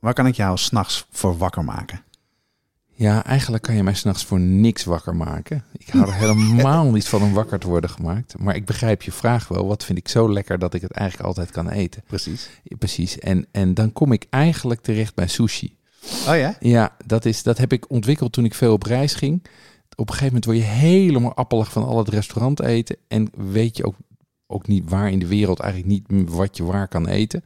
waar kan ik jou s'nachts voor wakker maken? Ja, eigenlijk kan je mij s'nachts voor niks wakker maken. Ik hou er helemaal niet van om wakker te worden gemaakt. Maar ik begrijp je vraag wel. Wat vind ik zo lekker dat ik het eigenlijk altijd kan eten? Precies. Ja, Precies. En, en dan kom ik eigenlijk terecht bij sushi. Oh ja? Ja, dat, is, dat heb ik ontwikkeld toen ik veel op reis ging. Op een gegeven moment word je helemaal appelig van al het restaurant eten. En weet je ook, ook niet waar in de wereld eigenlijk niet wat je waar kan eten.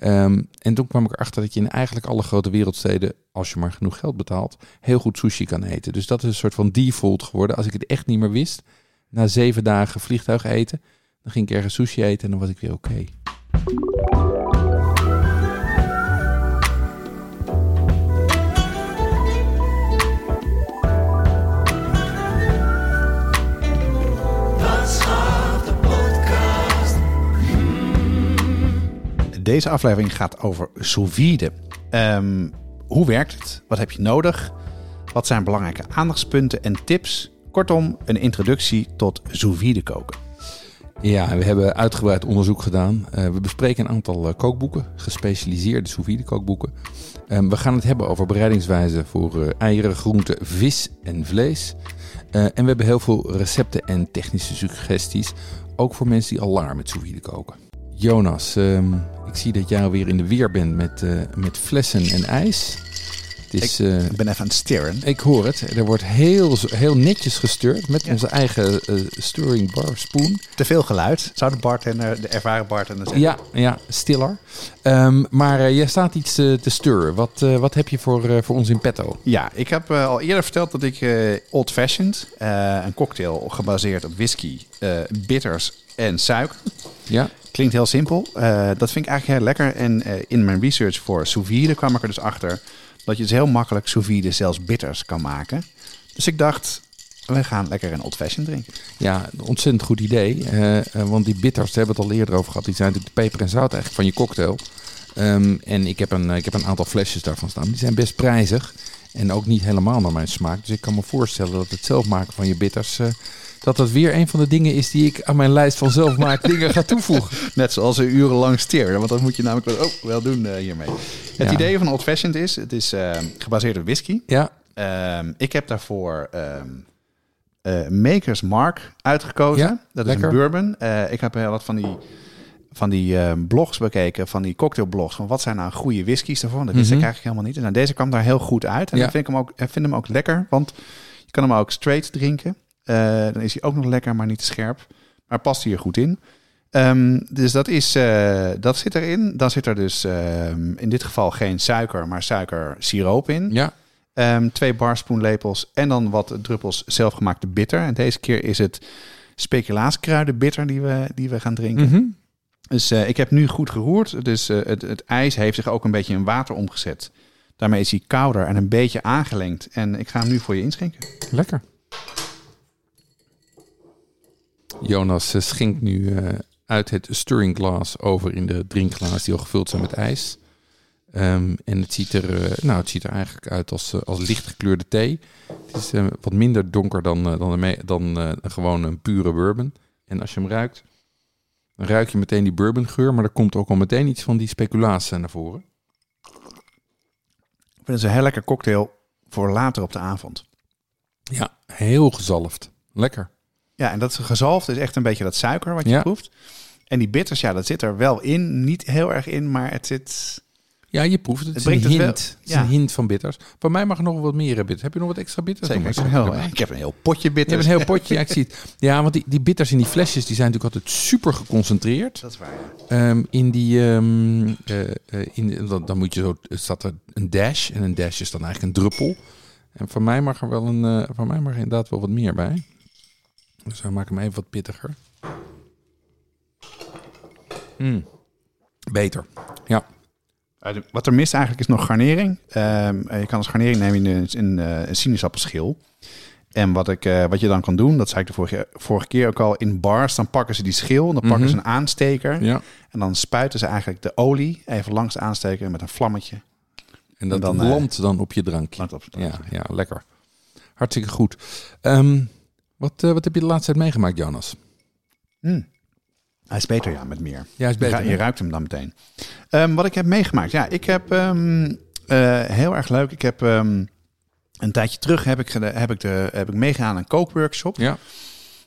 Ehm, en toen kwam ik erachter dat je in eigenlijk alle grote wereldsteden, als je maar genoeg geld betaalt, heel goed sushi kan eten. Dus dat is een soort van default geworden. Als ik het echt niet meer wist, na zeven dagen vliegtuig eten, dan ging ik ergens sushi eten en dan was ik weer oké. Deze aflevering gaat over sous vide. Ehm, hoe werkt het? Wat heb je nodig? Wat zijn belangrijke aandachtspunten en tips? Kortom, een introductie tot sous vide koken. Ja, we hebben uitgebreid onderzoek gedaan. Eh, we bespreken een aantal eh, kookboeken, gespecialiseerde sous vide kookboeken. Ehm, we gaan het hebben over bereidingswijzen voor eh, eieren, groenten, vis en vlees. En we hebben heel veel recepten en technische suggesties, ook voor mensen die al met sous vide koken. Jonas, ehm, ik zie dat jij alweer in de weer bent met, eh, met flessen en ijs. Het is, eh, Ik ben even aan het steren. ik hoor het. Er wordt heel, heel netjes gestuurd met onze eigen eh, stirring bar spoon. Te veel geluid, zou de bartender, de ervaren bartender zeggen. Ja, ja, stiller. Ehm, maar eh, jij staat iets eh, te stir. Wat, eh, wat heb je voor, eh, voor ons in petto? Ja, ik heb eh, al eerder verteld dat ik eh, Old Fashioned, eh, een cocktail gebaseerd op whisky, eh, bitters en suiker. Ja, Klinkt heel simpel. Eh, dat vind ik eigenlijk heel lekker. En eh, in mijn research voor sous kwam ik er dus achter dat je dus heel makkelijk sous zelfs bitters kan maken. Dus ik dacht, we gaan lekker een Old Fashioned drinken. ja een ontzettend goed idee. Eh, want die bitters, daar hebben we het al eerder over gehad. Die zijn natuurlijk de peper en zout eigenlijk van je cocktail. Ehm, en ik heb, een, ik heb een aantal flesjes daarvan staan. Die zijn best prijzig. En ook niet helemaal naar mijn smaak. Dus ik kan me voorstellen dat het zelf maken van je bitters... dat dat weer een van de dingen is die ik aan mijn lijst van zelfmaak dingen ga toevoegen. Net zoals een urenlang steren, want dat moet je namelijk wel, oh, wel doen eh, hiermee. Het Ja. idee van Old Fashioned is, het is eh, gebaseerd op whisky. Ja, Ehm, ik heb daarvoor ehm, eh, Maker's Mark uitgekozen. Ja, dat is lekker. een bourbon. Ik heb heel wat van die, van die blogs bekeken, van die cocktailblogs. Van wat zijn nou goede whiskies daarvan? Dat wist Mhm. ik eigenlijk helemaal niet. En nou, deze kwam daar heel goed uit. En Ja. ik vind hem, ook, ik vind hem ook lekker, want je kan hem ook straight drinken. Eh, dan is hij ook nog lekker, maar niet te scherp. Maar past hier goed in. Ehm, dus dat, is, eh, dat zit erin. Dan zit er dus ehm, in dit geval geen suiker, maar suikersiroop in. ja. Ehm, twee barspoenlepels en dan wat druppels zelfgemaakte bitter. En deze keer is het speculaaskruiden bitter die we, die we gaan drinken. Mhm. Dus eh, ik heb nu goed geroerd. Dus het, het ijs heeft zich ook een beetje in water omgezet. Daarmee is hij kouder en een beetje aangelengd. En ik ga hem nu voor je inschenken. Lekker. Jonas eh, schenkt nu eh, uit het stirring glass over in de drinkglaas die al gevuld zijn met ijs. Ehm, en het ziet, er, eh, nou, het ziet er eigenlijk uit als, eh, als licht gekleurde thee. Het is wat minder donker dan, dan, een dan gewoon een pure bourbon. En als je hem ruikt, dan ruik je meteen die bourbongeur. Maar er komt ook al meteen iets van die speculaas eh, naar voren. Ik vind het een heel lekker cocktail voor later op de avond. Ja, heel gezalfd. Lekker. Ja, en dat gezalfd is echt een beetje dat suiker wat je Ja. proeft. En die bitters, ja, dat zit er wel in. Niet heel erg in, maar het zit... Ja, je proeft het. Het, is een het hint. wel- Het is ja. een hint van bitters. Voor mij mag er nog wat meer bitters. Heb je nog wat extra bitters? Zeker. Ik heel, ik heb een heel potje Je bitters. hebt een heel potje. Ja, ik zie het. Ja, want die, die bitters in die flesjes die zijn natuurlijk altijd super geconcentreerd. Dat is waar. Ehm, in die, ehm, eh, eh, in, dan, dan moet je zo, staat er een dash en een dash is dan eigenlijk een druppel. En van mij mag er wel een, eh, van mij mag er inderdaad wel wat meer bij. Dus we maken hem even wat pittiger. Mm. Beter. Ja. Eh, de- Wat er mist eigenlijk is nog garnering. Ehm, eh, je kan als garnering nemen een, eh, een sinaasappelschil. En wat, ik, eh, wat je dan kan doen, dat zei ik de vorige, vorige keer ook al, in bars, dan pakken ze die schil, dan pakken Mhm. ze een aansteker. Ja. En dan spuiten ze eigenlijk de olie even langs de aansteker met een vlammetje. En dat dan, landt dan op je drankje. Op Ja, ja, lekker. Hartstikke goed. Ehm, wat, eh, wat heb je de laatste tijd meegemaakt, Jonas? Mm. Hij is beter, ja, met meer. Ja, is Je, ru- je ruikt hem dan meteen. Ehm, wat ik heb meegemaakt, ja, ik heb ehm, eh, heel erg leuk. Ik heb ehm, een tijdje terug heb ik, heb ik, de, heb ik meegegaan aan een kookworkshop. Ja.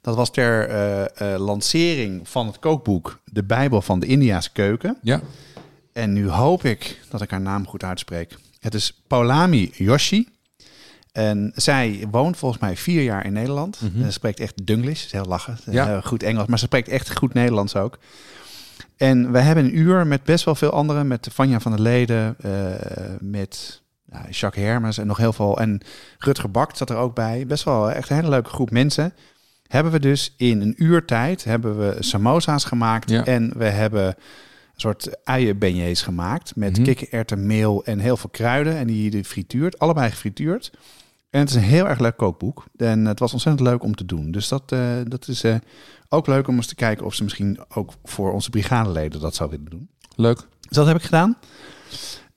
Dat was ter eh, lancering van het kookboek De Bijbel van de Indiaanse Keuken. Ja. En nu hoop ik dat ik haar naam goed uitspreek. Het is Paulami Yoshi. En zij woont volgens mij vier jaar in Nederland. Mhm. En ze spreekt echt Dunglish, is heel lachen. Ja. Goed Engels, maar ze spreekt echt goed Nederlands ook. En we hebben een uur met best wel veel anderen. Met Vanja van der Leden, eh, met nou, Jacques Hermes en nog heel veel. En Rutger Bakt zat er ook bij. Best wel echt een hele leuke groep mensen. Hebben we dus in een uur tijd hebben we samosa's gemaakt. Ja. En we hebben een soort uienbeignets gemaakt. Met Mhm. kikkererwtenmeel en heel veel kruiden. En die je frituurt. Allebei gefrituurd. En het is een heel erg leuk kookboek. En het was ontzettend leuk om te doen. Dus dat, eh, dat is eh, ook leuk om eens te kijken of ze misschien ook voor onze brigadeleden dat zou willen doen. Leuk. Dus dat heb ik gedaan.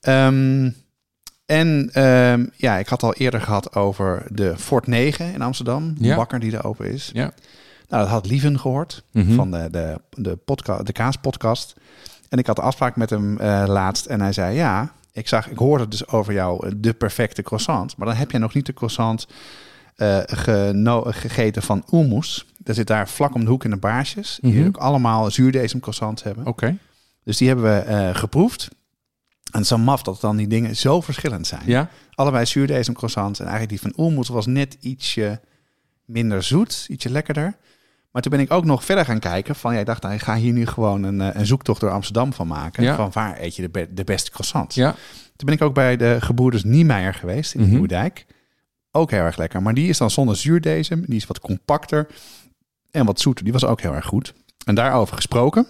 Ehm, en ehm, ja, ik had al eerder gehad over de Fort 9 in Amsterdam. De Ja. bakker die er open is. Ja. Nou, dat had Lieven gehoord Mhm. van de, de, de, podca de kaaspodcast. En ik had de afspraak met hem eh, laatst. En hij zei, ja, ik, zag, ik hoorde dus over jou eh, de perfecte croissant. Maar dan heb je nog niet de croissant eh, geno- gegeten van Oelmoes. Dat zit daar vlak om de hoek in de baarsjes. Die Mhm. ook allemaal zuurdesem croissants hebben. Oké. Dus die hebben we eh, geproefd. En zo maf dat dan die dingen zo verschillend zijn. Ja. Allebei zuurdesem croissants. En eigenlijk die van Oelmoes was net ietsje minder zoet. Ietsje lekkerder. Maar toen ben ik ook nog verder gaan kijken. Van, ja, ik dacht, nou, ik ga hier nu gewoon een, eh, een zoektocht door Amsterdam van maken. Ja. Van waar eet je de, be- de beste croissants? Ja. Toen ben ik ook bij de gebroeders Niemeyer geweest in Mhm. Nieuwdijk. Ook heel erg lekker. Maar die is dan zonder zuurdesem. Die is wat compacter en wat zoeter. Die was ook heel erg goed. En daarover gesproken.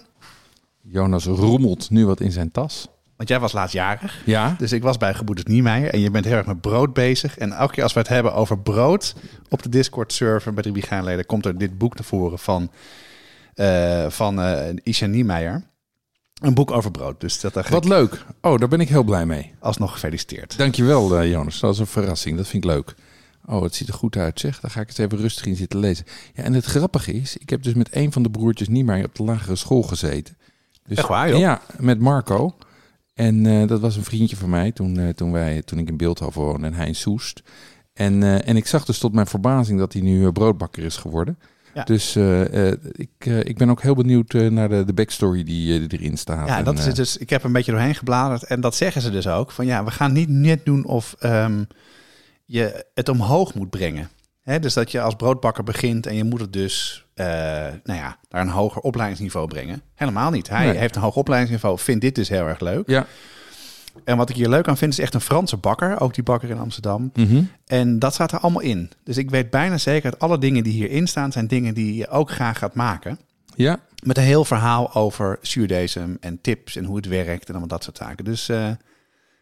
Jonas rommelt nu wat in zijn tas. Want jij was laatst jarig. Ja. Dus ik was bij Gebroeders Niemeyer en je bent heel erg met brood bezig. En elke keer als we het hebben over brood op de Discord-server bij de Brigaanleden... komt er dit boek naar voren van, eh van eh Isha Niemeyer. Een boek over brood. Dus dat Wat ik leuk. Oh, daar ben ik heel blij mee. alsnog gefeliciteerd. Dankjewel, uh, Jonas. Dat is een verrassing. Dat vind ik leuk. Oh, het ziet er goed uit, zeg. Daar ga ik eens even rustig in zitten lezen. Ja, en het grappige is, ik heb dus met een van de broertjes niet meer op de lagere school gezeten. Dus, Echt waar, joh? Ja, met Marco. En eh, dat was een vriendje van mij toen, eh, toen, wij, toen ik in Beeldhoven woonde en hij in Soest. En, eh, en ik zag dus tot mijn verbazing dat hij nu broodbakker is geworden. Ja. Dus ik, ik ben ook heel benieuwd naar de, de backstory die, die erin staat. Ja, En, dat is het dus. Ik heb een beetje doorheen gebladerd en dat zeggen ze dus ook. Van ja, we gaan niet net doen of ehm, je het omhoog moet brengen. Dus dat je als broodbakker begint en je moet het dus eh, nou ja, naar een hoger opleidingsniveau brengen. Helemaal niet. Hij Nee. heeft een hoog opleidingsniveau, vindt dit dus heel erg leuk. Ja. En wat ik hier leuk aan vind is echt een Franse bakker, ook die bakker in Amsterdam. Mhm. En dat staat er allemaal in. Dus ik weet bijna zeker dat alle dingen die hierin staan zijn dingen die je ook graag gaat maken. Ja, Met een heel verhaal over zuurdesem en tips en hoe het werkt en allemaal dat soort zaken. Dus eh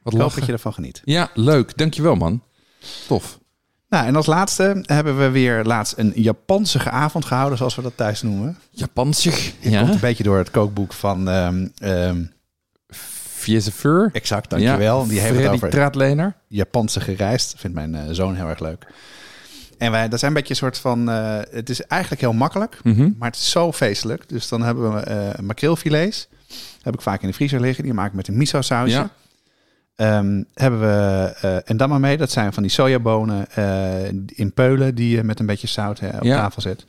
wat ik hoop dat je ervan geniet. Ja, leuk. Dankjewel, man. Tof. Nou, en als laatste hebben we weer laatst een Japansige avond gehouden, zoals we dat thuis noemen. Japansig. Het komt een beetje door het kookboek van... ehm Viezefeur. exact, dankjewel. die heeft het over Traatlener. Japanse gereisd. Vindt mijn eh, zoon heel erg leuk. En wij, dat zijn een beetje een soort van... eh, het is eigenlijk heel makkelijk, Mhm. maar het is zo feestelijk. Dus dan hebben we eh makreelfilets. Heb ik vaak in de vriezer liggen. Die maak ik met een miso sausje. Ja. Ehm, hebben we uh, endamame, dat zijn van die sojabonen eh, in peulen die je met een beetje zout hè, op Ja. tafel zet.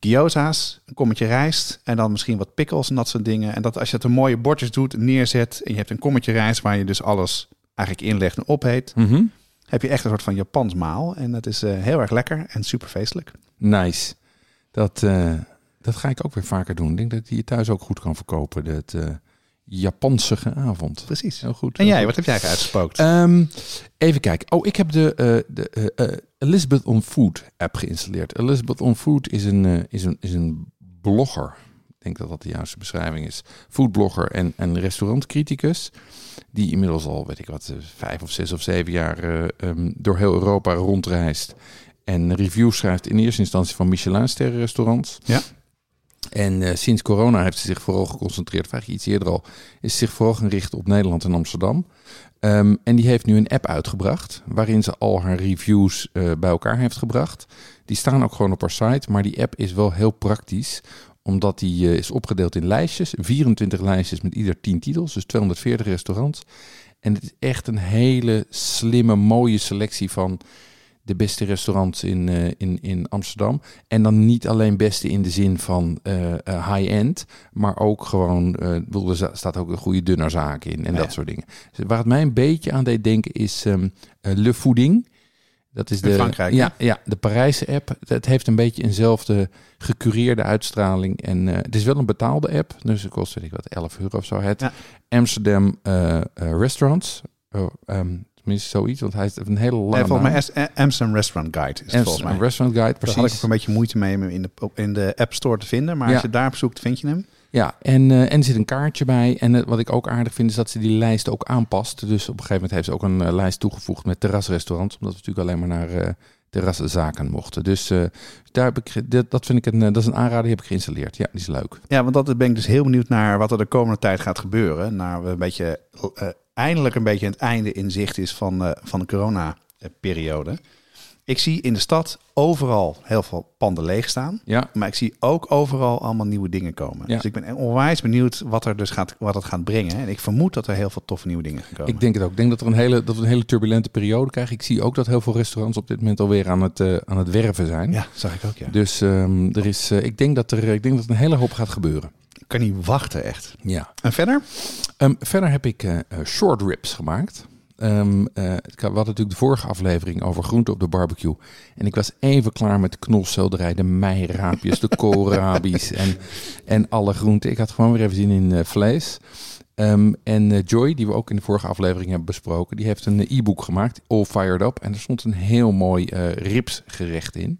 Gyoza's, een kommetje rijst en dan misschien wat pickles en dat soort dingen. En dat als je het een mooie bordjes doet, neerzet en je hebt een kommetje rijst waar je dus alles eigenlijk inlegt en opheet, Mhm. heb je echt een soort van Japans maal. En dat is eh, heel erg lekker en super feestelijk. Nice. Dat, eh, dat ga ik ook weer vaker doen. Ik denk dat je je thuis ook goed kan verkopen. Dat eh Japansige avond. Precies. Heel goed. En jij, wat heb jij uitgespookt? Ehm, even kijken. Oh, ik heb de, eh, de eh, eh, Elizabeth on Food app geïnstalleerd. Elizabeth on Food is een, is een, is een blogger. denk dat dat de juiste beschrijving is. Foodblogger en, en restaurantcriticus. Die inmiddels al, weet ik wat, vijf of zes of zeven jaar eh, ehm, door heel Europa rondreist. En reviews schrijft in eerste instantie van Michelin-sterren restaurants. Ja. En eh, sinds corona heeft ze zich vooral geconcentreerd, vraag je iets eerder al, is zich vooral gericht op Nederland en Amsterdam. Ehm, en die heeft nu een app uitgebracht, waarin ze al haar reviews eh, bij elkaar heeft gebracht. Die staan ook gewoon op haar site, maar die app is wel heel praktisch, omdat die eh, is opgedeeld in lijstjes. 24 lijstjes met ieder 10 titels, dus 240 restaurants. En het is echt een hele slimme, mooie selectie van de beste restaurants in, eh, in, in Amsterdam. En dan niet alleen beste in de zin van eh, eh, high-end, maar ook gewoon, bedoel, er staat ook een goede dunnerzaak in en Ja. dat soort dingen. Dus waar het mij een beetje aan deed denken is eh, Le Fooding. Dat is In de, Frankrijk, ja, ja, de Parijse app. Het heeft een beetje eenzelfde gecureerde uitstraling. En het is wel een betaalde app. Dus het kost, weet ik wat, 11 euro of zo. Het Ja. Amsterdam Restaurants. Oh, ehm, tenminste zoiets, want hij heeft een hele lange Nee, volgens mij Amsterdam Restaurant Guide is het volgens mij. Restaurant Guide, Daar had ik ook precies. een beetje moeite mee om in de, in de App Store te vinden. Maar Ja. als je daarop zoekt, vind je hem. Ja, en, eh, en er zit een kaartje bij. En eh, wat ik ook aardig vind, is dat ze die lijst ook aanpast. Dus op een gegeven moment heeft ze ook een eh, lijst toegevoegd met terrasrestaurants. Omdat we natuurlijk alleen maar naar terraszaken mochten. Dus daar heb ik, dat vind ik een, dat is een aanrader, die heb ik geïnstalleerd. Ja, die is leuk. Ja, want dat ben ik dus heel benieuwd naar wat er de komende tijd gaat gebeuren. Naar we een beetje, eindelijk een beetje het einde in zicht is van, eh, van de corona-periode. Ik zie in de stad overal heel veel panden leeg staan. Ja, Maar ik zie ook overal allemaal nieuwe dingen komen. Ja. Dus ik ben onwijs benieuwd wat er dus gaat, wat het gaat brengen. En ik vermoed dat er heel veel toffe nieuwe dingen gaan komen. ik denk het ook. Ik denk dat, er een hele, dat we een hele turbulente periode krijgen. Ik zie ook dat heel veel restaurants op dit moment alweer aan het, eh, aan het werven zijn. Ja, zag ik ook, ja. Dus ehm, er is, eh, ik, denk dat er, ik denk dat er een hele hoop gaat gebeuren. Ik kan niet wachten, echt. Ja. En verder? Ehm, verder heb ik eh, short ribs gemaakt. Had- we hadden natuurlijk de vorige aflevering over groenten op de barbecue. En ik was even klaar met de knolselderij, de meiraapjes, de koolrabi's en, en alle groenten. Ik had gewoon weer even zin in eh, vlees. Ehm, en eh, Joy, die we ook in de vorige aflevering hebben besproken, die heeft een e-book gemaakt, All Fired Up. En er stond een heel mooi ribsgerecht in.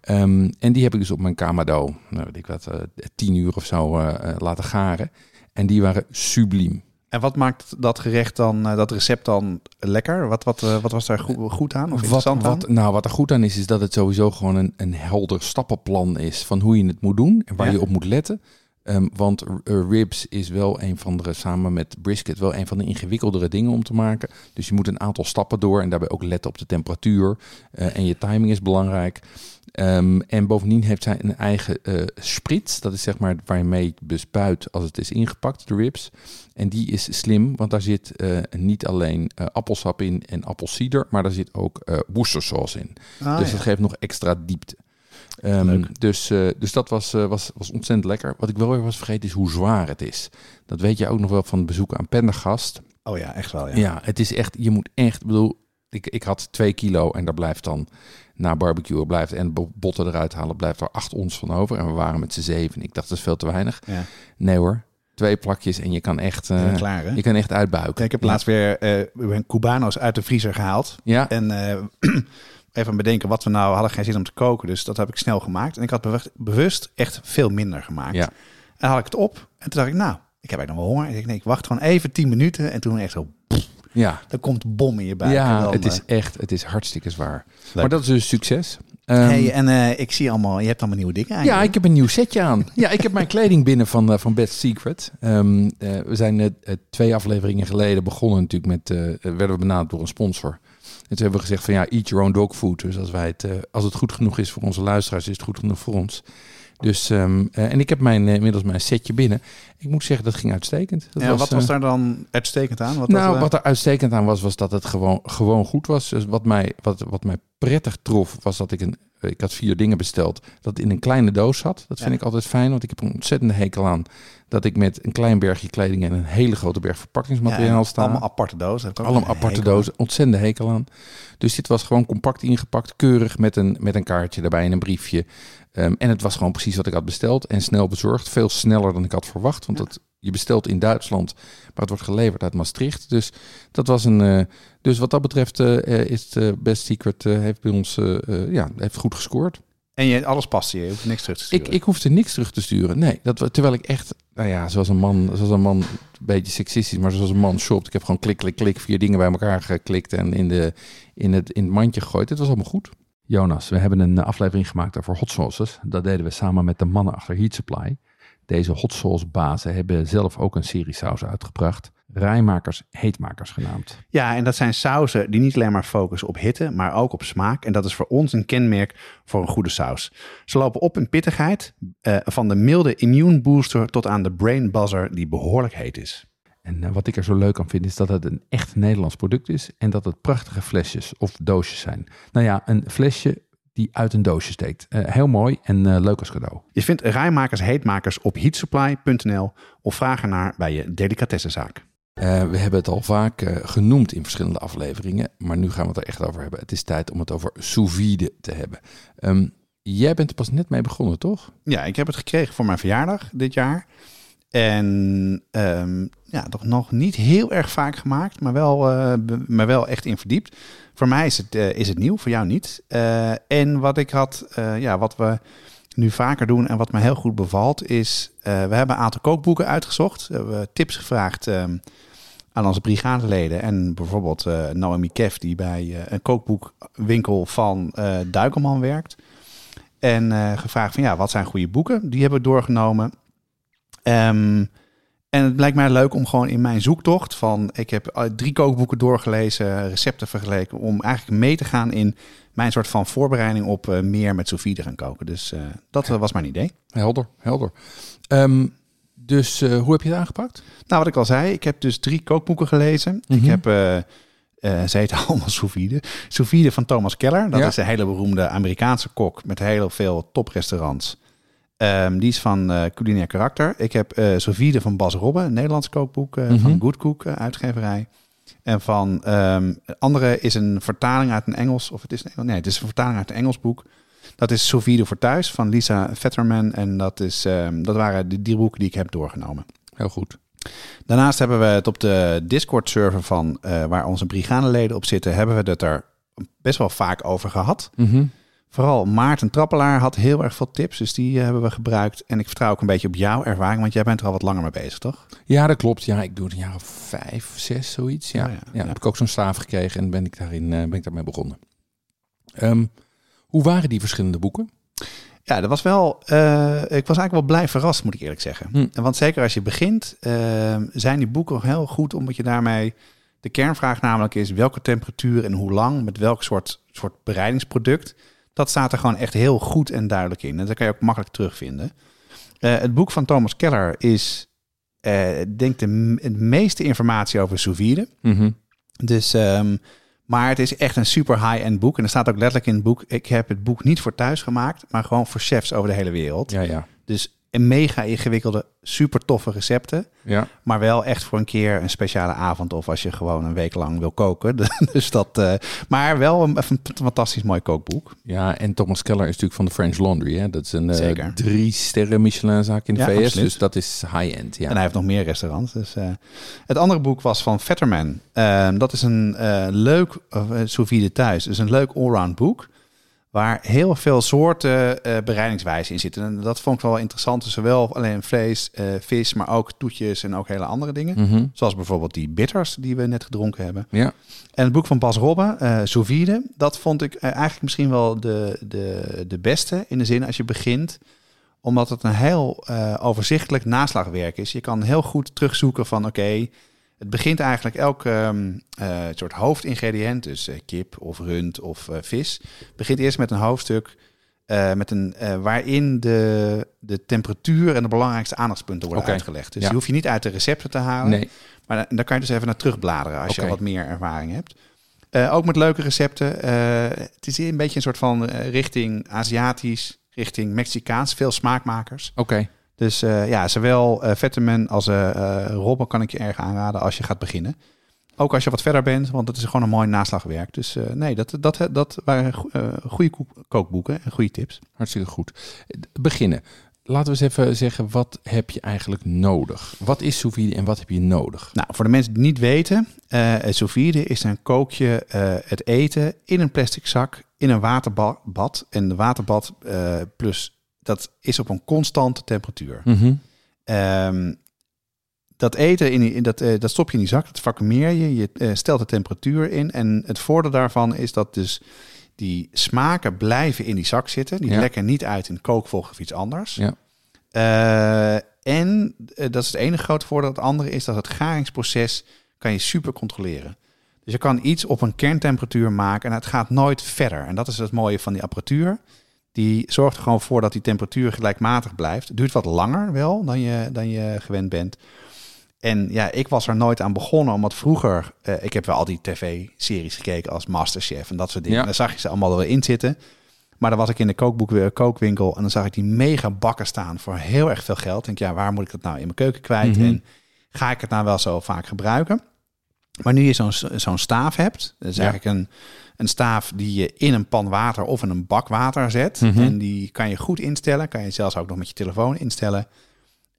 Ehm, en die heb ik dus op mijn kamado, nou weet ik wat, tien uur of zo laten garen. En die waren subliem. En wat maakt dat gerecht dan, eh, dat recept dan lekker? Wat, wat, eh, wat was daar goed, goed aan of Wat, interessant aan? wat, nou, wat er goed aan is, is dat het sowieso gewoon een, een helder stappenplan is van hoe je het moet doen en waar Ja. je op moet letten. Ehm, want eh, ribs is wel een van de, samen met brisket, wel een van de ingewikkeldere dingen om te maken. Dus je moet een aantal stappen door en daarbij ook letten op de temperatuur. En je timing is belangrijk. Ehm, en bovendien heeft zij een eigen sprits. Dat is zeg maar waar je bespuit als het is ingepakt, de ribs. En die is slim, want daar zit eh, niet alleen eh, appelsap in en appelsieder, maar daar zit ook eh worcestersaus in. Ah, dus ja. dat geeft nog extra diepte. Ehm, dus, eh, dus dat was, eh, was, was ontzettend lekker. Wat ik wel weer was vergeten is hoe zwaar het is. Dat weet je ook nog wel van het bezoek aan Pendergast. Oh ja, echt wel. Ja. Ja. het is echt, je moet echt, ik bedoel, ik, ik had twee kilo en daar blijft dan na barbecue blijft en bo- botten eruit halen, blijft er acht ons van over. En we waren met z'n zeven. Ik dacht, dat is veel te weinig. Ja. Nee hoor, twee plakjes en je kan echt, je klaar, hè? je kan echt uitbuiken. Ja, ik heb laatst weer een Cubano's uit de vriezer gehaald. Ja, En eh, even bedenken wat we nou hadden geen zin om te koken. Dus dat heb ik snel gemaakt. En ik had bewust, bewust echt veel minder gemaakt. Ja. En dan had ik het op. En toen dacht ik, nou, ik heb eigenlijk nog wel honger. En ik nee, ik wacht gewoon even 10 minuten. En toen echt zo, ja. dan komt de bom in je buik. Ja dan, het is echt, het is hartstikke zwaar. Leuk. Maar dat is dus succes. Ehm, hey, en eh, ik zie allemaal, je hebt allemaal nieuwe dingen aan. Ja, ik heb een nieuw setje aan. Ja, ik heb mijn kleding binnen van, eh, van Best Secret. Ehm, eh, we zijn twee afleveringen geleden begonnen natuurlijk met... werden we benaderd door een sponsor. En toen hebben we gezegd van ja, eat your own dog food. Dus als, wij het, als het goed genoeg is voor onze luisteraars, is het goed genoeg voor ons. Dus, ehm, eh, en ik heb mijn, inmiddels mijn setje binnen. Ik moet zeggen, dat ging uitstekend. Dat Ja, wat was daar dan uitstekend aan? Wat nou, eh, wat er uitstekend aan was, was dat het gewoon, gewoon goed was. Dus wat mij, wat, wat mij prettig trof, was dat ik een. Ik had vier dingen besteld. Dat het in een kleine doos zat. Dat vind Ja. ik altijd fijn, want ik heb een ontzettende hekel aan. Dat ik met een klein bergje kleding en een hele grote berg verpakkingsmateriaal ja, sta. Allemaal aparte dozen. Allemaal aparte hekel aan. dozen, ontzettende hekel aan. Dus dit was gewoon compact ingepakt, keurig met een, met een kaartje erbij en een briefje. Ehm, en het was gewoon precies wat ik had besteld en snel bezorgd. Veel sneller dan ik had verwacht, want Ja. dat, je bestelt in Duitsland, maar het wordt geleverd uit Maastricht. Dus dat was een. eh, dus wat dat betreft eh, eh, is het Best Secret eh, heeft bij ons ja, heeft goed gescoord. En je, alles past je, je hoeft niks terug te sturen. Ik, ik hoefde niks terug te sturen. Nee, dat, terwijl ik echt, nou ja, zoals een man, zoals een man, een beetje seksistisch, maar zoals een man shopt. Ik heb gewoon klik, klik, klik, vier dingen bij elkaar geklikt en in, de, in, het, in het mandje gegooid. Het was allemaal goed. Jonas, we hebben een aflevering gemaakt over hot sauces. Dat deden we samen met de mannen achter Heat Supply. Deze hot sauce bazen hebben zelf ook een serie saus uitgebracht. Rijmakers, heetmakers genaamd. Ja, en dat zijn sauzen die niet alleen maar focussen op hitte, maar ook op smaak. En dat is voor ons een kenmerk voor een goede saus. Ze lopen op in pittigheid, eh, van de milde immune booster tot aan de brain buzzer die behoorlijk heet is. En eh, wat ik er zo leuk aan vind is dat het een echt Nederlands product is en dat het prachtige flesjes of doosjes zijn. Nou ja, een flesje die uit een doosje steekt. Eh, heel mooi en eh, leuk als cadeau. Je vindt rijmakers heetmakers op heatsupply.nl of vraag ernaar bij je delicatessenzaak. Eh, we hebben het al vaak eh, genoemd in verschillende afleveringen, maar nu gaan we het er echt over hebben. Het is tijd om het over sous vide te hebben. Ehm, jij bent er pas net mee begonnen, toch? Ja, ik heb het gekregen voor mijn verjaardag dit jaar. En ehm, ja, toch nog niet heel erg vaak gemaakt, maar wel, eh, maar wel echt in verdiept. Voor mij is het, eh, is het nieuw, voor jou niet. Eh, en wat ik had, eh, ja, wat we nu vaker doen en wat me heel goed bevalt, is we hebben een aantal kookboeken uitgezocht. We hebben tips gevraagd ehm, aan onze brigadeleden. En bijvoorbeeld Naomi Kev, die bij een kookboekwinkel van Duikelman werkt. En gevraagd van ja, wat zijn goede boeken? Die hebben we doorgenomen. Ehm, en het lijkt mij leuk om gewoon in mijn zoektocht van... Ik heb eh, drie kookboeken doorgelezen, recepten vergeleken... om eigenlijk mee te gaan in mijn soort van voorbereiding op eh, meer met sous vide gaan koken. Dus eh, dat was mijn idee. Helder, helder. Ehm, dus hoe heb je het aangepakt? Nou, wat ik al zei, ik heb dus drie kookboeken gelezen. Ik Mhm. heb, eh ze heten allemaal sous vide. Sous vide van Thomas Keller. Dat Ja. is een hele beroemde Amerikaanse kok met heel veel toprestaurants. Ehm, die is van eh, culinair karakter. Ik heb sous vide van Bas Robbe, een Nederlands kookboek Mhm. van Good Cook uitgeverij. En van ehm andere is een vertaling uit een Engels, of het is een Engels, nee, het is een vertaling uit een Engels boek. Dat is Sous vide voor thuis van Lisa Vetterman. En dat, is, ehm, dat waren de drie boeken die ik heb doorgenomen. Heel goed. Daarnaast hebben we het op de Discord-server van waar onze brigadeleden op zitten, hebben we het er best wel vaak over gehad. Mhm. Vooral Maarten Trappelaar had heel erg veel tips, dus die eh, hebben we gebruikt. En ik vertrouw ook een beetje op jouw ervaring, want jij bent er al wat langer mee bezig, toch? Ja, dat klopt. Ja, ik doe het een jaar of vijf, zes, zoiets. Ja, Oh ja, ja, ja. heb ik ook zo'n staaf gekregen en ben ik, daarin, eh, ben ik daarmee begonnen. Ehm, hoe waren die verschillende boeken? Ja, dat was wel. eh, ik was eigenlijk wel blij verrast, moet ik eerlijk zeggen. Hm. Want zeker als je begint, eh, zijn die boeken heel goed, omdat je daarmee. De kernvraag namelijk is welke temperatuur en hoe lang, met welk soort, soort bereidingsproduct. Dat staat er gewoon echt heel goed en duidelijk in. En dat kan je ook makkelijk terugvinden. Eh, het boek van Thomas Keller is, eh denk ik, de, het meeste informatie over sous vide. Mhm. Dus, ehm, maar het is echt een super high-end boek. En er staat ook letterlijk in het boek: ik heb het boek niet voor thuis gemaakt, maar gewoon voor chefs over de hele wereld. Ja, ja. Dus een mega ingewikkelde, super toffe recepten. ja. Maar wel echt voor een keer een speciale avond of als je gewoon een week lang wil koken. dus dat, eh, maar wel een, een fantastisch mooi kookboek. Ja, en Thomas Keller is natuurlijk van de French Laundry. Hè? Dat is een eh, drie sterren Michelinzaak in de Ja, VS. absoluut. Dus dat is high-end. Ja. En hij heeft nog meer restaurants. Dus, eh. Het andere boek was van Vetterman. Ehm, dat is een leuk, uh, sous vide thuis. Dus een leuk allround boek. Waar heel veel soorten eh bereidingswijzen in zitten. En dat vond ik wel interessant. Dus zowel alleen vlees, eh, vis, maar ook toetjes en ook hele andere dingen. Mhm. Zoals bijvoorbeeld die bitters die we net gedronken hebben. ja. En het boek van Bas Robbe, eh Sous Vide, dat vond ik eigenlijk misschien wel de, de, de beste in de zin als je begint. Omdat het een heel overzichtelijk naslagwerk is. Je kan heel goed terugzoeken van oké, het begint eigenlijk elk ehm, eh, soort hoofdingrediënt, dus eh, kip of rund of eh, vis, begint eerst met een hoofdstuk met een, waarin de, de temperatuur en de belangrijkste aandachtspunten worden uitgelegd. Dus Ja. die hoef je niet uit de recepten te halen. Nee. Maar da- daar kan je dus even naar terugbladeren als je wat meer ervaring hebt. Ook met leuke recepten. Het is een beetje een soort van richting Aziatisch, richting Mexicaans. Veel smaakmakers. Oké. Dus eh, ja, zowel eh Vetterman als eh, Robben kan ik je erg aanraden als je gaat beginnen. Ook als je wat verder bent, want het is gewoon een mooi naslagwerk. Dus nee, dat, dat, dat waren go- goede kookboeken en goede tips. Hartstikke goed. Beginnen. Laten we eens even zeggen, wat heb je eigenlijk nodig? Wat is sous vide en wat heb je nodig? Nou, voor de mensen die het niet weten, sous vide is een kookje het eten in een plastic zak in een waterbad. En de waterbad plus, dat is op een constante temperatuur. Mhm. Ehm, dat eten, in, die- in dat, eh, dat stop je in die zak, dat vacuumeer je. Je eh, stelt de temperatuur in. En het voordeel daarvan is dat dus die smaken blijven in die zak zitten. Die Ja. lekken niet uit in kookvocht of iets anders. Ja. Eh, en dat is het enige grote voordeel. Het andere is dat het garingsproces kan je super controleren. Dus je kan iets op een kerntemperatuur maken en het gaat nooit verder. En dat is het mooie van die apparatuur. Die zorgt er gewoon voor dat die temperatuur gelijkmatig blijft. Duurt wat langer wel dan je, dan je gewend bent. En ja, ik was er nooit aan begonnen, omdat vroeger... eh, ik heb wel al die tv-series gekeken als Masterchef en dat soort dingen. Ja. En daar zag je ze allemaal wel in zitten. Maar dan was ik in de kookboek, kookwinkel en dan zag ik die mega bakken staan voor heel erg veel geld. Ik denk, ja, waar moet ik dat nou in mijn keuken kwijt? Mhm. En ga ik het nou wel zo vaak gebruiken? Maar nu je zo'n zo'n staaf hebt, dat is Ja. eigenlijk een, een staaf die je in een pan water of in een bak water zet. Mhm. En die kan je goed instellen. Kan je zelfs ook nog met je telefoon instellen.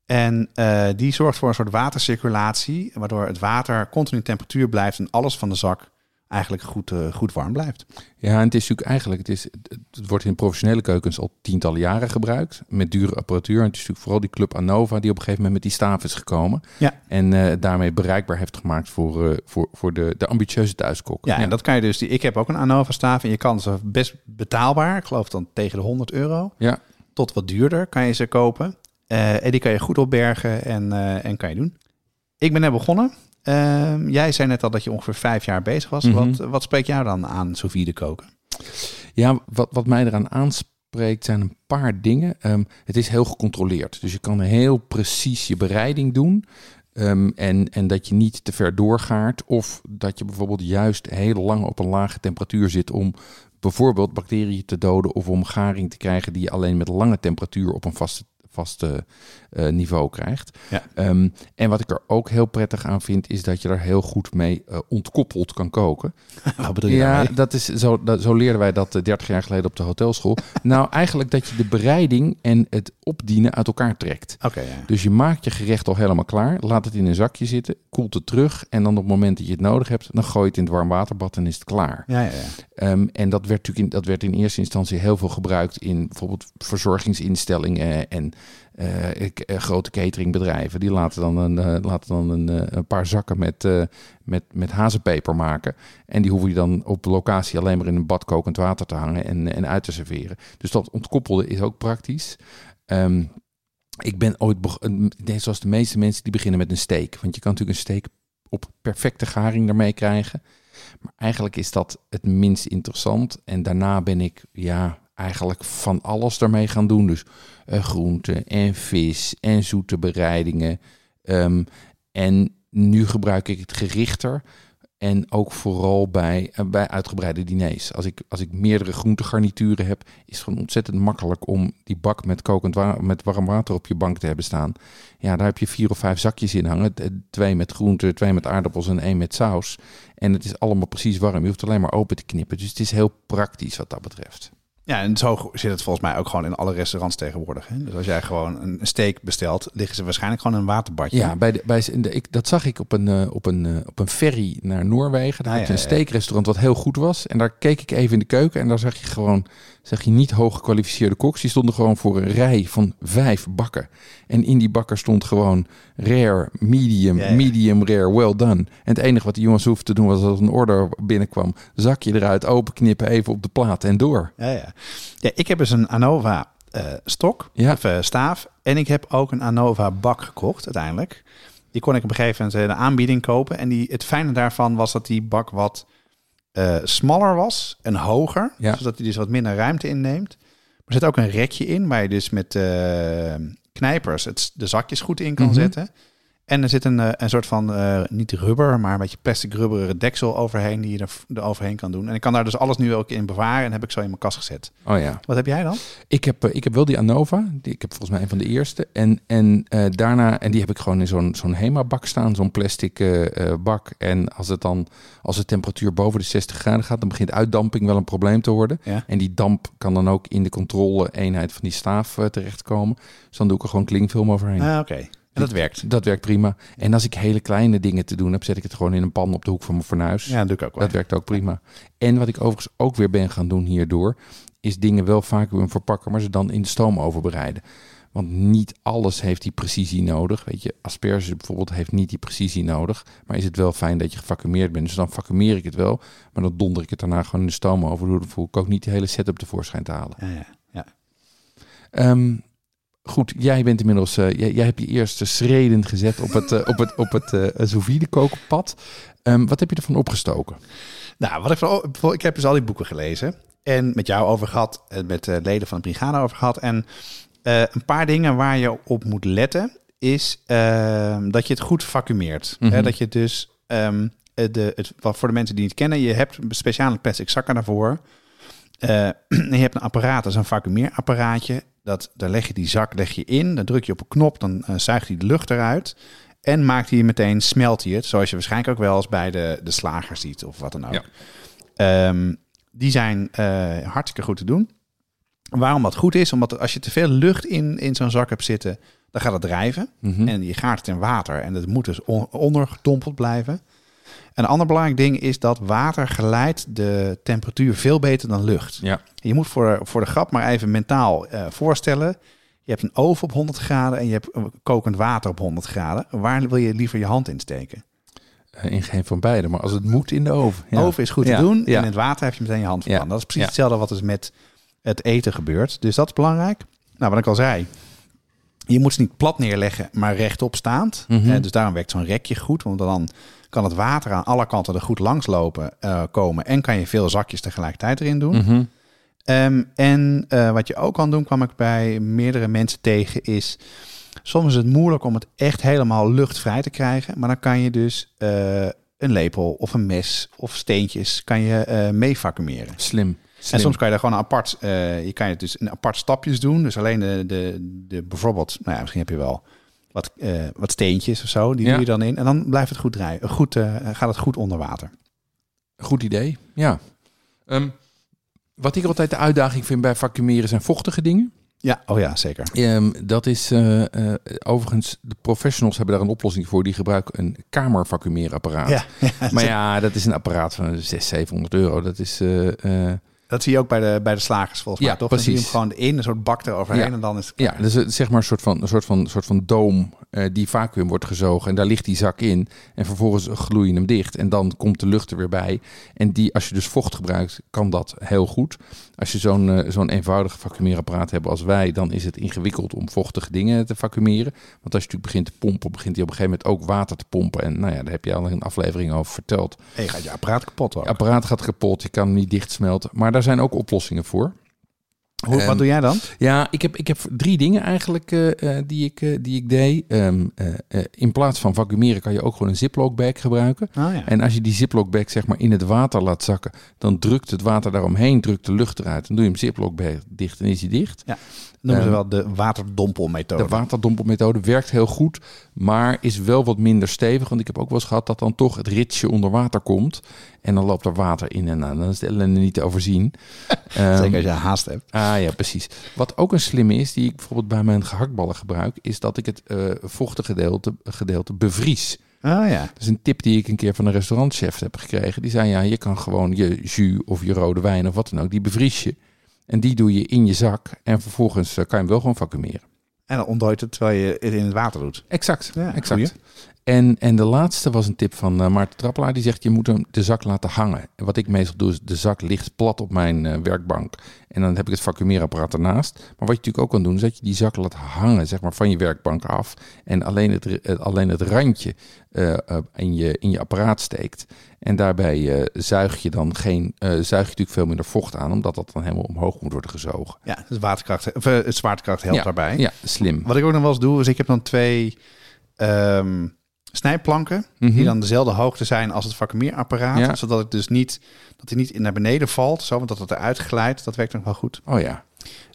En eh, die zorgt voor een soort watercirculatie, waardoor het water continu temperatuur blijft en alles van de zak eigenlijk goed, eh, goed warm blijft. Ja, en het is natuurlijk eigenlijk, het, is, het wordt in professionele keukens al tientallen jaren gebruikt. Met dure apparatuur. En het is natuurlijk vooral die Club Anova die op een gegeven moment met die staaf is gekomen. Ja. En eh, daarmee bereikbaar heeft gemaakt voor, eh, voor, voor de, de ambitieuze thuiskok. Ja, en dat kan je dus. Ik heb ook een Anova staaf en je kan ze best betaalbaar, ik geloof dan tegen de 100 euro, Ja. tot wat duurder kan je ze kopen. En die kan je goed opbergen en, en kan je doen. Ik ben net begonnen. Ehm, jij zei net al dat je ongeveer vijf jaar bezig was. Mhm. wat, wat spreekt jou dan aan sous vide koken? Ja, wat, wat mij eraan aanspreekt zijn een paar dingen. Ehm, het is heel gecontroleerd. Dus je kan heel precies je bereiding doen. Ehm, en, en dat je niet te ver doorgaart. Of dat je bijvoorbeeld juist heel lang op een lage temperatuur zit om bijvoorbeeld bacteriën te doden. Of om garing te krijgen die je alleen met lange temperatuur op een vaste, vaste niveau krijgt. Ja. Ehm, en wat ik er ook heel prettig aan vind, is dat je er heel goed mee eh, ontkoppeld kan koken. wat bedoel je Ja, daarmee? dat is zo, dat, zo leerden wij dat eh, 30 jaar geleden op de hotelschool. nou, eigenlijk dat je de bereiding en het opdienen uit elkaar trekt. Oké, ja. Dus je maakt je gerecht al helemaal klaar, laat het in een zakje zitten, koelt het terug en dan op het moment dat je het nodig hebt, dan gooi je het in het warm waterbad en is het klaar. Ja, ja, ja. Ehm, en dat werd natuurlijk in, dat werd in eerste instantie heel veel gebruikt in bijvoorbeeld verzorgingsinstellingen en eh, eh, grote cateringbedrijven. Die laten dan een, eh, laten dan een, eh, een paar zakken met, eh, met, met hazenpeper maken. En die hoef je dan op locatie alleen maar in een bad kokend water te hangen en, en uit te serveren. Dus dat ontkoppelde is ook praktisch. Ehm, ik ben ooit, beg- een- net zoals de meeste mensen, die beginnen met een steak. Want je kan natuurlijk een steak op perfecte garing daarmee krijgen. Maar eigenlijk is dat het minst interessant. En daarna ben ik ja, eigenlijk van alles daarmee gaan doen. Dus eh, groenten en vis en zoete bereidingen. Ehm, en nu gebruik ik het gerichter. En ook vooral bij, eh, bij uitgebreide diners. Als ik, als ik meerdere groentegarnituren heb, is het gewoon ontzettend makkelijk om die bak met kokend met warm water op je bank te hebben staan. Ja, daar heb je vier of vijf zakjes in hangen. T- Twee met groenten, twee met aardappels en één met saus. En het is allemaal precies warm. Je hoeft alleen maar open te knippen. Dus het is heel praktisch wat dat betreft. Ja, en zo zit het volgens mij ook gewoon in alle restaurants tegenwoordig. Hè? Dus als jij gewoon een steak bestelt, liggen ze waarschijnlijk gewoon in een waterbadje. Ja, bij de, bij, de, ik, dat zag ik op een, eh, op, een, eh, op een ferry naar Noorwegen. Daar Ah, had je ja, een steakrestaurant wat heel goed was. En daar keek ik even in de keuken. En daar zag je gewoon zag je niet hoog gekwalificeerde koks. Die stonden gewoon voor een rij van vijf bakken. En in die bakken stond gewoon rare, medium, medium rare, well done. En het enige wat die jongens hoefden te doen was als een order binnenkwam. Zakje eruit, openknippen, even op de plaat en door. Ja, ja. ja ik heb dus een Anova eh, stok, Ja. of eh, staaf. En ik heb ook een Anova bak gekocht uiteindelijk. Die kon ik op een gegeven moment eh, de aanbieding kopen. En die, het fijne daarvan was dat die bak wat eh, smaller was en hoger. Ja. Zodat hij dus wat minder ruimte inneemt. Er zit ook een rekje in waar je dus met eh, knijpers het, de zakjes goed in kan Mhm. zetten. En er zit een, eh, een soort van, eh, niet rubber, maar een beetje plastic rubberen deksel overheen die je er, er overheen kan doen. En ik kan daar dus alles nu ook in bewaren en heb ik zo in mijn kast gezet. Oh ja. Wat heb jij dan? Ik heb, eh, ik heb wel die Anova. Die, ik heb volgens mij een van de eerste. En, en daarna, en die heb ik gewoon in zo'n zo'n Hema-bak staan, zo'n plastic bak. En als het dan, als de temperatuur boven de 60 graden gaat, dan begint uitdamping wel een probleem te worden. Ja. En die damp kan dan ook in de controle-eenheid van die staaf terechtkomen. Dus dan doe ik er gewoon klingfilm overheen. Ah, Oké. En dat werkt. Dat werkt prima. En als ik hele kleine dingen te doen heb, zet ik het gewoon in een pan op de hoek van mijn fornuis. Ja, dat doe ik ook wel. Dat werkt ook prima. En wat ik overigens ook weer ben gaan doen hierdoor, is dingen wel vacuüm verpakken, maar ze dan in de stoomoven bereiden. Want niet alles heeft die precisie nodig. Weet je, asperge bijvoorbeeld heeft niet die precisie nodig. Maar is het wel fijn dat je gevacumeerd bent. Dus dan vacumeer ik het wel. Maar dan donder ik het daarna gewoon in de stoomoven. Dan voel ik ook niet de hele setup tevoorschijn te halen. Ja, ja, ja. Ehm, goed, jij bent inmiddels, eh, jij, jij hebt je eerste schreden gezet op het, uh, op het, op het uh. Um, wat heb je ervan opgestoken? Nou, wat ik, van, ik heb dus al die boeken gelezen en met jou over gehad, en met leden van de brigade over gehad. En een paar dingen waar je op moet letten is ehm, dat je het goed vacuumeert. Mm -hmm. dat je dus, um, de, het, voor de mensen die het kennen, je hebt speciale plastic zakken daarvoor. je hebt een apparaat, dat is een vacuumeerapparaatje. Dat, daar leg je die zak leg je in, dan druk je op een knop, dan uh, zuigt hij de lucht eruit. En maakt hij meteen, smelt hij het. Zoals je waarschijnlijk ook wel eens bij de, de slager ziet of wat dan ook. Ja. Um, die zijn uh, hartstikke goed te doen. Waarom dat goed is? Omdat als je te veel lucht in, in zo'n zak hebt zitten, dan gaat het drijven. Mhm. Mm -hmm. En je gaat het in water en het moet dus on, ondergedompeld blijven. Een ander belangrijk ding is dat water geleidt de temperatuur veel beter dan lucht. Ja. Je moet voor, voor de grap maar even mentaal uh, voorstellen. Je hebt een oven op 100 graden en je hebt kokend water op 100 graden. Waar wil je liever je hand in steken? Uh, in geen van beide, maar als het moet in de oven. Ja. Oven is goed te doen. Ja. En in het water heb je meteen je hand van. Dat is precies hetzelfde wat dus met het eten gebeurt. Dus dat is belangrijk. Nou, wat ik al zei. Je moet ze niet plat neerleggen, maar rechtop staand. Mhm. Mm -hmm. dus daarom werkt zo'n rekje goed. Want dan kan het water aan alle kanten er goed langs lopen, uh, komen. En kan je veel zakjes tegelijkertijd erin doen. Mm -hmm. um, en uh, wat je ook kan doen, kwam ik bij meerdere mensen tegen, is... Soms is het moeilijk om het echt helemaal luchtvrij te krijgen. Maar dan kan je dus uh, een lepel of een mes of steentjes kan je mee vacuumeren. Slim. Slim. En soms kan je daar gewoon een apart, je kan het dus in apart stapjes doen. Dus alleen de, de, de bijvoorbeeld, nou ja, misschien heb je wel wat, uh, wat steentjes of zo. Die ja. doe je dan in. En dan blijft het goed draaien. Goed, uh, gaat het goed onder water. Goed idee, ja. Um, wat ik altijd de uitdaging vind bij vacuumeren zijn vochtige dingen. Ja, oh ja, zeker. Um, dat is uh, overigens, de professionals hebben daar een oplossing voor. Die gebruiken een kamervacuumeerapparaat. Ja, ja, maar ja, dat is een apparaat van 600, 700 euro. Dat is... Dat zie je ook bij de, bij de slagers volgens mij, toch? Precies. Dan zie je hem gewoon in, een soort bak eroverheen ja. en dan is het Ja, dus zeg maar een soort van, een soort van, soort van doom uh, die vacuüm wordt gezogen. En daar ligt die zak in. En vervolgens gloei je hem dicht. En dan komt de lucht er weer bij. En die, als je dus vocht gebruikt, kan dat heel goed. Als je zo'n uh, zo'n eenvoudig vacuumeerapparaat hebt als wij, dan is het ingewikkeld om vochtige dingen te vacuumeren. Want als je natuurlijk begint te pompen, begint hij op een gegeven moment ook water te pompen. En nou ja, daar heb je al een aflevering over verteld. En je gaat je apparaat kapot ook. Je apparaat gaat kapot, je kan hem niet dichtsmelten. Maar daar zijn ook oplossingen voor. Hoe, wat doe jij dan? Ja, ik heb, ik heb drie dingen eigenlijk uh, uh, die, ik, uh, die ik deed. Um, in plaats van vacuumeren kan je ook gewoon een ziplock bag gebruiken. Oh, ja. En als je die ziplock bag zeg maar in het water laat zakken, dan drukt het water daaromheen, drukt de lucht eruit. Dan doe je hem ziplock bag dicht en is hij dicht. Ja. noemen ze wel de waterdompelmethode. De waterdompelmethode werkt heel goed, maar is wel wat minder stevig. Want ik heb ook wel eens gehad dat dan toch het ritsje onder water komt. En dan loopt er water in en aan. Dan is de ellende niet te overzien. um, Zeker als je haast hebt. Ah ja, precies. Wat ook een slimme is, die ik bijvoorbeeld bij mijn gehaktballen gebruik, is dat ik het uh, vochtige gedeelte, gedeelte bevries. Ah ja. Dat is een tip die ik een keer van een restaurantchef heb gekregen. Die zei, ja, je kan gewoon je jus of je rode wijn of wat dan ook, die bevries je. En die doe je in je zak en vervolgens uh, kan je hem wel gewoon vacuumeren. En dan ontdooit het terwijl je het in het water doet. Exact, Ja, exact. goeie. En, en de laatste was een tip van uh, Maarten Trappelaar. Die zegt, je moet hem de zak laten hangen. En wat ik meestal doe, is de zak ligt plat op mijn uh, werkbank. En dan heb ik het vacuumeerapparaat ernaast. Maar wat je natuurlijk ook kan doen, is dat je die zak laat hangen zeg maar, van je werkbank af. En alleen het, uh, alleen het randje in, je, in je apparaat steekt. En daarbij zuig je dan geen, zuig je natuurlijk veel minder vocht aan. Omdat dat dan helemaal omhoog moet worden gezogen. Ja, dus waterkracht, of, het zwaartekracht helpt ja, daarbij. Ja, slim. Wat ik ook nog wel eens doe, is ik heb dan twee... Um, snijplanken Mhm. die dan dezelfde hoogte zijn als het vacuumeerapparaat, Ja. zodat ik dus niet dat hij niet naar beneden valt, zo, want dat het eruit glijdt. Dat werkt nog wel goed. Oh ja.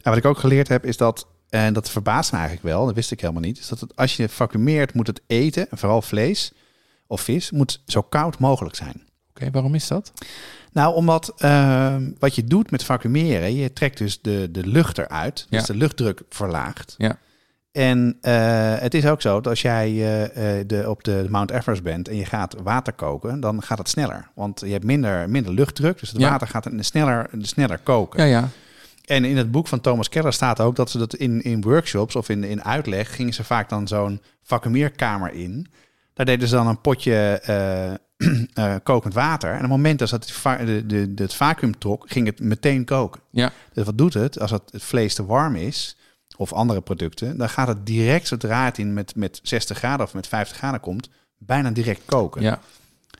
En wat ik ook geleerd heb is dat en dat verbaast me eigenlijk wel, dat wist ik helemaal niet, is dat het, als je vacuumeert moet het eten, en vooral vlees of vis, moet zo koud mogelijk zijn. Oké, okay, waarom is dat? Nou, omdat uh, wat je doet met vacuumeren, je trekt dus de, de lucht eruit, dus Ja. de luchtdruk verlaagt. Ja. En eh, het is ook zo dat als jij eh, eh, de, op de Mount Everest bent en je gaat water koken, dan gaat het sneller. Want je hebt minder, minder luchtdruk, dus het Ja. water gaat sneller, sneller koken. Ja, ja. En in het boek van Thomas Keller staat ook dat ze dat in, in workshops of in, in uitleg gingen ze vaak dan zo'n vacuumeerkamer in. Daar deden ze dan een potje eh, kokend water. En op het moment dat het, de, de, het vacuüm trok, ging het meteen koken. Ja. Dus wat doet het? Als het, het vlees te warm is, of andere producten, dan gaat het direct zodra het in met, met 60 graden of met 50 graden komt, bijna direct koken. ja.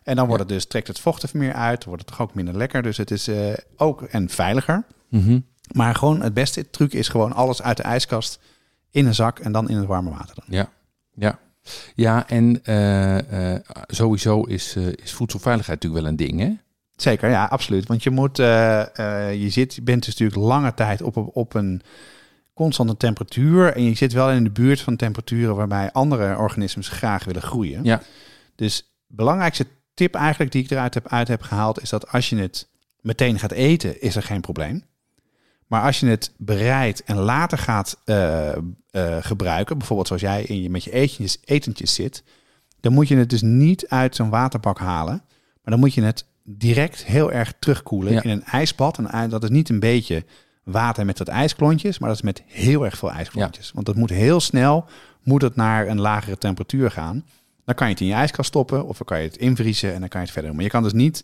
En dan wordt het dus, trekt het vocht er meer uit, wordt het toch ook minder lekker. Dus het is eh, ook en veiliger. Mhm. Maar gewoon het beste truc is gewoon alles uit de ijskast in een zak en dan in het warme water. Dan. Ja, ja. Ja, en eh, eh, sowieso is, is voedselveiligheid natuurlijk wel een ding, hè? Zeker, ja, absoluut. Want je moet, je zit, je bent dus natuurlijk lange tijd op, op, op een constante temperatuur. En je zit wel in de buurt van temperaturen waarbij andere organismen graag willen groeien. Ja. Dus belangrijkste tip eigenlijk die ik eruit heb, uit heb gehaald, is dat als je het meteen gaat eten, is er geen probleem. Maar als je het bereidt en later gaat eh, eh, gebruiken, bijvoorbeeld zoals jij in je, met je etentjes, etentjes zit, dan moet je het dus niet uit zo'n waterbak halen. Maar dan moet je het direct heel erg terugkoelen Ja. in een ijsbad. En ij- dat is niet een beetje water met wat ijsklontjes, maar dat is met heel erg veel ijsklontjes. Want dat moet heel snel moet het naar een lagere temperatuur gaan. Dan kan je het in je ijskast stoppen of dan kan je het invriezen en dan kan je het verder doen. Maar je kan dus niet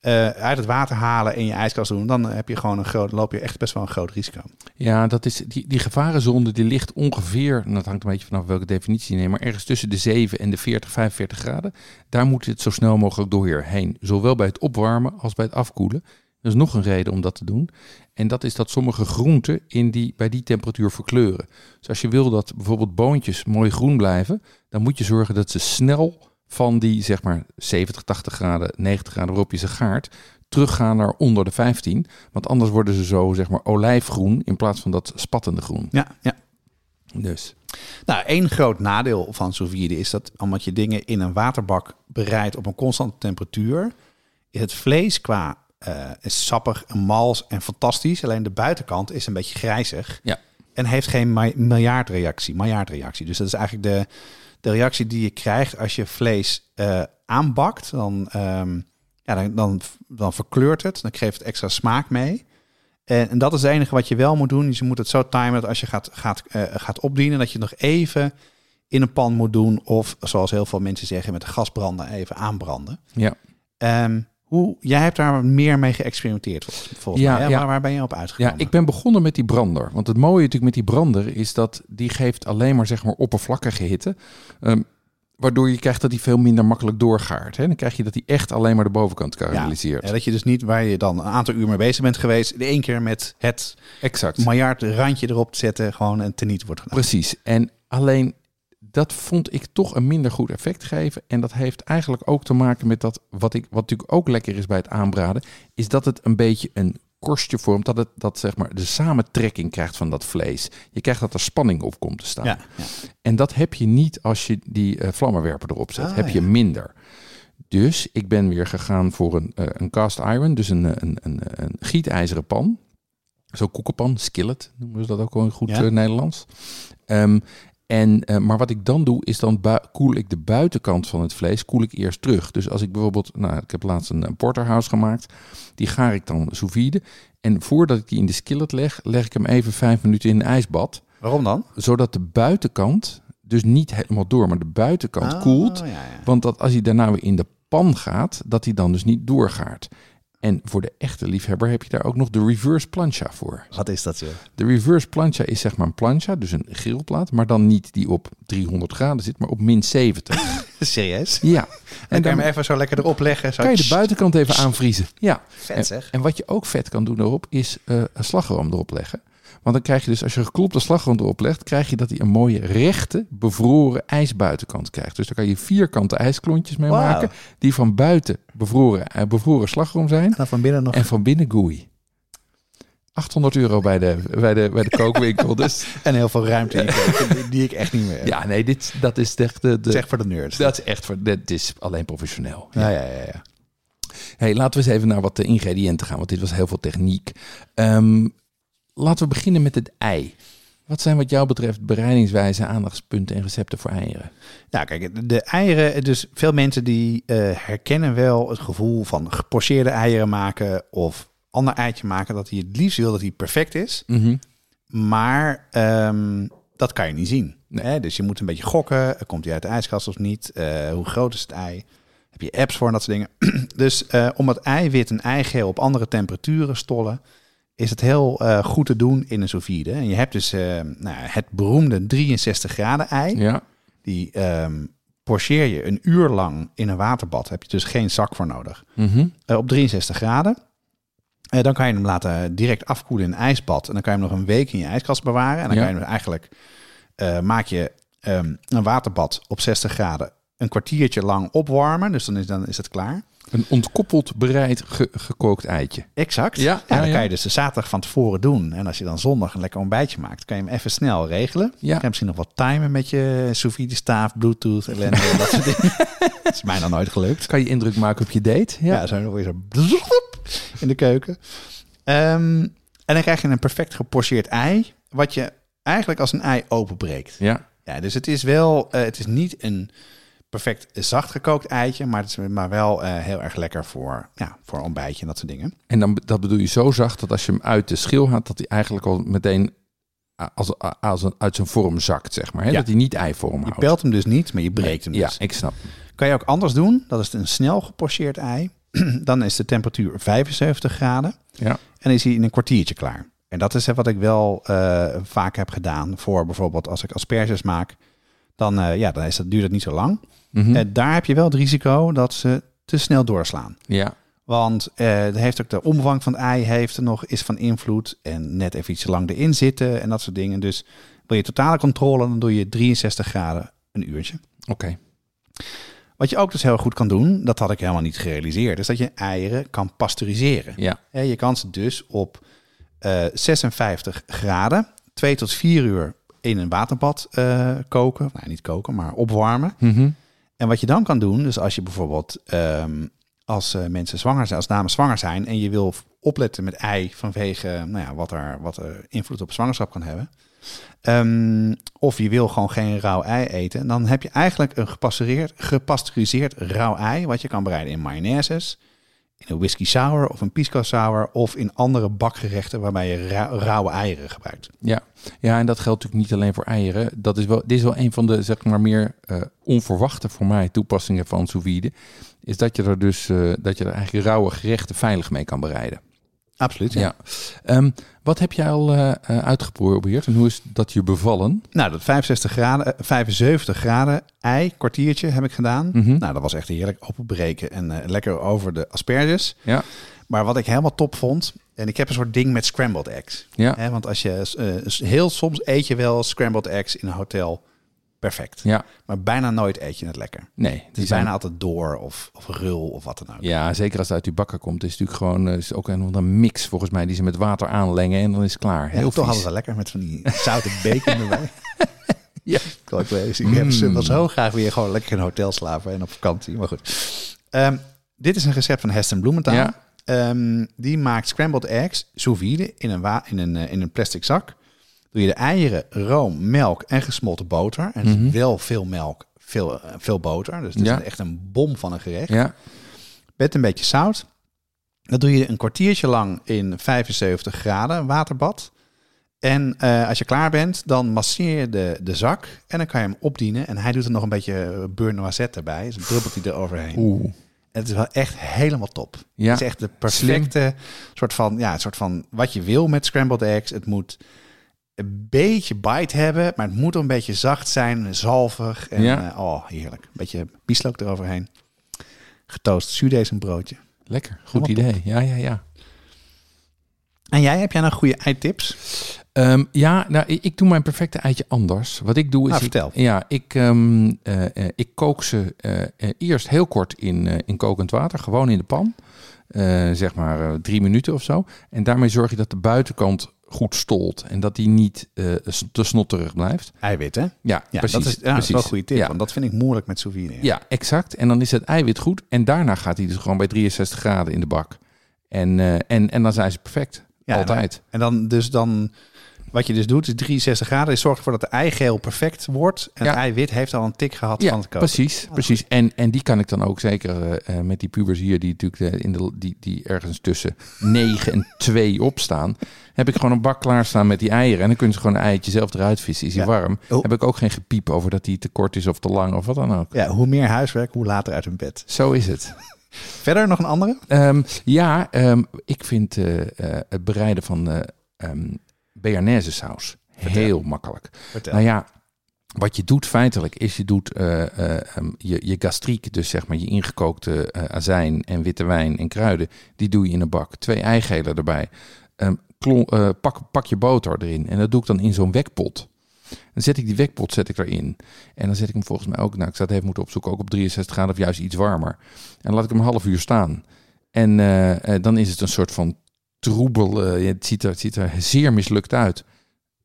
eh, uit het water halen en in je ijskast doen. Dan heb je gewoon een groot, loop je echt best wel een groot risico. Ja, dat is, die, die gevarenzone die ligt ongeveer, en dat hangt een beetje vanaf welke definitie je neemt, maar ergens tussen de 7 en de 40, 45 graden. Daar moet het zo snel mogelijk doorheen. Zowel bij het opwarmen als bij het afkoelen. Dat is nog een reden om dat te doen. En dat is dat sommige groenten in die, bij die temperatuur verkleuren. Dus als je wil dat bijvoorbeeld boontjes mooi groen blijven, dan moet je zorgen dat ze snel van die zeg maar 70, 80 graden, 90 graden waarop je ze gaart, teruggaan naar onder de 15. Want anders worden ze zo zeg maar olijfgroen in plaats van dat spattende groen. Ja, ja. Dus Nou, één groot nadeel van sous vide is dat omdat je dingen in een waterbak bereidt op een constante temperatuur, is het vlees qua eh, is sappig en mals en fantastisch. Alleen de buitenkant is een beetje grijzig. Ja. En heeft geen mi- miljardreactie, miljardreactie. Dus dat is eigenlijk de, de reactie die je krijgt als je vlees eh, aanbakt. Dan, ehm, ja, dan, dan, dan verkleurt het. Dan geeft het extra smaak mee. En, en dat is het enige wat je wel moet doen. Dus je moet het zo timen dat als je gaat, gaat, eh, gaat opdienen, dat je nog even in een pan moet doen. Of zoals heel veel mensen zeggen, met de gasbrander even aanbranden. ja. Ehm, hoe, jij hebt daar meer mee geëxperimenteerd volgens, Ja, mij. ja. Waar, waar ben je op uitgekomen? Ja, ik ben begonnen met die brander. Want het mooie natuurlijk met die brander is dat die geeft alleen maar zeg maar oppervlakkige hitte. Ehm, waardoor je krijgt dat die veel minder makkelijk doorgaart. Hè? Dan krijg je dat die echt alleen maar de bovenkant karamelliseert. Ja, dat je dus niet waar je dan een aantal uur mee bezig bent geweest, de één keer met het exact. miljard randje erop te zetten, gewoon een teniet wordt gedaan. Precies. En alleen dat vond ik toch een minder goed effect geven. En dat heeft eigenlijk ook te maken met dat, wat, ik, wat natuurlijk ook lekker is bij het aanbraden, is dat het een beetje een korstje vormt, dat het dat zeg maar de samentrekking krijgt van dat vlees. Je krijgt dat er spanning op komt te staan. Ja, ja. En dat heb je niet als je die eh, vlammenwerper erop zet. Ah, heb je ja. minder. Dus ik ben weer gegaan voor een, eh, een cast iron, dus een, eh, een, een, een gietijzeren pan. Zo'n koekenpan, skillet noemen ze dat ook wel in goed Ja. Nederlands. Ehm, en, eh, maar wat ik dan doe, is dan koel ik de buitenkant van het vlees koel ik eerst terug. Dus als ik bijvoorbeeld, nou, ik heb laatst een, een porterhouse gemaakt, die gaar ik dan sous vide. En voordat ik die in de skillet leg, leg ik hem even vijf minuten in een ijsbad Waarom dan? zodat de buitenkant dus niet helemaal door, maar de buitenkant Ah, koelt. ja, ja. Want dat als hij daarna weer in de pan gaat, dat hij dan dus niet doorgaat. En voor de echte liefhebber heb je daar ook nog de reverse plancha voor. Wat is dat, joh? De reverse plancha is zeg maar een plancha, dus een grillplaat, maar dan niet die op 300 graden zit, maar op min 70. Serieus? ja. En dan kan je hem even zo lekker erop leggen. Zo kan je de buitenkant even aanvriezen. Ja. Vet zeg. En wat je ook vet kan doen erop, is eh, een slagroom erop leggen. Want dan krijg je dus, als je geklopte slagroom erop legt, krijg je dat hij een mooie rechte, bevroren ijsbuitenkant krijgt. Dus daar kan je vierkante ijsklontjes mee maken, die van buiten bevroren, eh, bevroren slagroom zijn En van binnen nog en van binnen gooey. 800 euro bij de, bij de, bij de kookwinkel. Dus en heel veel ruimte in die, die ik echt niet meer heb. ja, nee, dit, dat is echt de, de, Zeg voor de nerds. dat is echt voor, dit is alleen professioneel. ja, ja, ja, ja. Hey, laten we eens even naar wat de ingrediënten gaan, want dit was heel veel techniek. Ehm, laten we beginnen met het ei. Wat zijn wat jou betreft bereidingswijze, aandachtspunten en recepten voor eieren? Ja, kijk, de- eieren, dus veel mensen die eh, herkennen wel het gevoel van gepocheerde eieren maken of ander eitje maken, dat hij het liefst wil dat hij perfect is. Mhm. Maar ehm, dat kan je niet zien. Nee. Hè? Dus je moet een beetje gokken. Komt hij uit de ijskast of niet? Eh, hoe groot is het ei? Heb je apps voor en dat soort dingen? dus eh, om het eiwit en eigeel op andere temperaturen stollen, is het heel eh, goed te doen in een sous vide. En je hebt dus eh, nou, het beroemde 63 graden ei. Ja. Die ehm pocheer je een uur lang in een waterbad. Heb je dus geen zak voor nodig. Mhm. Eh, op 63 graden. Dan kan je hem laten direct afkoelen in een ijsbad. En dan kan je hem nog een week in je ijskast bewaren. En dan Ja. kan je hem eigenlijk maak je ehm, een waterbad op 60 graden een kwartiertje lang opwarmen. Dus dan is, dan is het klaar. Een ontkoppeld bereid ge- gekookt eitje. Exact. Ja, Ja, ja, dan ja. kan je dus de zaterdag van tevoren doen. En als je dan zondag een lekker ontbijtje maakt, kan je hem even snel regelen. Ja. Kan je misschien nog wat timen met je sous vide staaf, bluetooth, ellende, dat soort dingen. Dat is mij nog nooit gelukt. Kan je indruk maken op je date? Ja. Ja, zo je zo in de keuken. Ehm, en dan krijg je een perfect gepocheerd ei, wat je eigenlijk als een ei openbreekt. ja. Ja, dus het is wel, eh, het is niet een perfect zacht gekookt eitje, maar het is maar wel eh, heel erg lekker voor, ja, voor ontbijtje en dat soort dingen. En dan, dat bedoel je zo zacht dat als je hem uit de schil haalt, dat hij eigenlijk al meteen a- als, a- als een, uit zijn vorm zakt, zeg maar. Hè? Ja. Dat hij niet eivorm Je houdt. pelt hem dus niet, maar je breekt hem Ja, dus. ik snap. Kan je ook anders doen. Dat is een snel gepocheerd ei. dan is de temperatuur 75 graden. Ja. En is hij in een kwartiertje klaar. En dat is eh, wat ik wel eh, vaak heb gedaan voor bijvoorbeeld als ik asperges maak. Dan, eh, ja, dan is dat, duurt het niet zo lang. Mhm. Eh, daar heb je wel het risico dat ze te snel doorslaan. ja. Want eh heeft ook de omvang van het ei heeft er nog is van invloed. En net even iets te lang erin zitten en dat soort dingen. Dus wil je totale controle, dan doe je 63 graden een uurtje. Oké. Wat je ook dus heel goed kan doen, dat had ik helemaal niet gerealiseerd, is dat je eieren kan pasteuriseren. Ja. Hè, Je kan ze dus op eh 56 graden, 2 tot 4 uur in een waterbad eh, koken. Nou, niet koken, maar opwarmen. Mhm. En wat je dan kan doen, dus als je bijvoorbeeld ehm, als eh, mensen zwanger zijn, als dames zwanger zijn en je wil opletten met ei vanwege nou ja, wat, er, wat er invloed op zwangerschap kan hebben. Ehm, of je wil gewoon geen rauw ei eten, dan heb je eigenlijk een gepasteuriseerd, gepasteuriseerd rauw ei, wat je kan bereiden in mayonnaises, in een whisky sour of een pisco sour of in andere bakgerechten waarbij je ra- rauwe eieren gebruikt. Ja. ja, en dat geldt natuurlijk niet alleen voor eieren. Dat is wel, dit is wel een van de zeg maar meer eh, onverwachte voor mij toepassingen van sous vide. Is dat je er dus eh, dat je er eigenlijk rauwe gerechten veilig mee kan bereiden. Absoluut. Ja. Ehm, wat heb jij al eh, eh, uitgeprobeerd en hoe is dat je bevallen? Nou, dat 65 graden, eh, 75 graden ei, kwartiertje heb ik gedaan. Mhm. Nou, dat was echt heerlijk. Openbreken en eh, lekker over de asperges. Ja. Maar wat ik helemaal top vond, en ik heb een soort ding met scrambled eggs. Ja. Hè, want als je eh, heel soms eet je wel scrambled eggs in een hotel, perfect. Ja. Maar bijna nooit eet je het lekker. Nee, Het die is zijn bijna altijd door of, of rul of wat dan ook. Ja, zeker als het uit die bakken komt. is het natuurlijk gewoon eh, is ook een, een mix volgens mij die ze met water aanlengen en dan is het klaar. Ja, Heel toch vies. hadden ze lekker met van die zoute bacon erbij. Ja. Kan ik wel eens. Ik heb ze Mm. zo graag weer gewoon lekker in een hotel slapen en op vakantie. Maar goed. Ehm, dit is een recept van Heston Bloementaal. Ja. Ehm, die maakt scrambled eggs sous vide in een, in, een, eh, in een plastic zak. Doe je de eieren, room, melk en gesmolten boter. En het is Mhm. wel veel melk, veel, eh, veel boter. Dus het is echt een bom van een gerecht. Ja. Met een beetje zout. Dat doe je een kwartiertje lang in 75 graden waterbad. En eh, als je klaar bent, dan masseer je de, de zak en dan kan je hem opdienen. En hij doet er nog een beetje beurre noisette erbij. Dus druppelt hij er overheen. Oeh. En het is wel echt helemaal top. Ja. Het is echt de perfecte soort van, ja, soort van wat je wil met scrambled eggs. Het moet een beetje bite hebben, maar het moet een beetje zacht zijn, zalvig. En Ja. eh, oh, heerlijk. Een beetje bieslook eroverheen. Getoast zuurdees een broodje. Lekker. Goed idee. Ja, ja, ja. En jij, heb jij nog goede eitips? Ehm, ja, nou, ik, ik doe mijn perfecte eitje anders. Wat ik doe is... Nou, ik- vertel. ja, ik, ehm, eh, eh, ik kook ze eerst heel kort in, in kokend water. Gewoon in de pan. Zeg maar drie minuten of zo. En daarmee zorg je dat de buitenkant goed stolt. En dat die niet s- te snotterig blijft. Eiwit, hè? Ja, Ja, precies. dat is, ja, dat is precies. wel een goede tip, Ja. want dat vind ik moeilijk met sous vide. Ja, exact. En dan is het eiwit goed. En daarna gaat hij dus gewoon bij 63 graden in de bak. En, eh, en, en dan zijn ze perfect. Ja, Altijd. En dan, dus dan Wat je dus doet is 63 graden. Je zorgt ervoor dat de eigeel perfect wordt. En het eiwit heeft al een tik gehad van het koken. precies. precies. En, en die kan ik dan ook zeker eh, eh, met die pubers hier, die natuurlijk eh, in de, die, die ergens tussen 9 en 2 opstaan. Heb ik gewoon een bak klaarstaan met die eieren. En dan kunnen ze gewoon een eitje zelf eruit vissen. Is hij warm? Oh. Heb ik ook geen gepiep over dat hij te kort is of te lang of wat dan ook. Ja, hoe meer huiswerk, hoe later uit hun bed. Zo is het. Verder nog een andere? Ehm, ja, ehm, ik vind het bereiden van ehm Bearnaise saus heel makkelijk. Vertel. Nou ja, wat je doet feitelijk is je doet eh, eh, ehm, je, je gastriek, dus zeg maar je ingekookte eh, azijn en witte wijn en kruiden, die doe je in een bak. Twee eigelen erbij. Ehm, klon- eh, pak, pak je boter erin en dat doe ik dan in zo'n wekpot. Dan zet ik die wekpot zet ik erin. En dan zet ik hem volgens mij ook, nou ik zou het even moeten opzoeken, ook op 63 graden of juist iets warmer. En laat ik hem een half uur staan. En dan is het een soort van troebel. eh, het, ziet er, het ziet er zeer mislukt uit.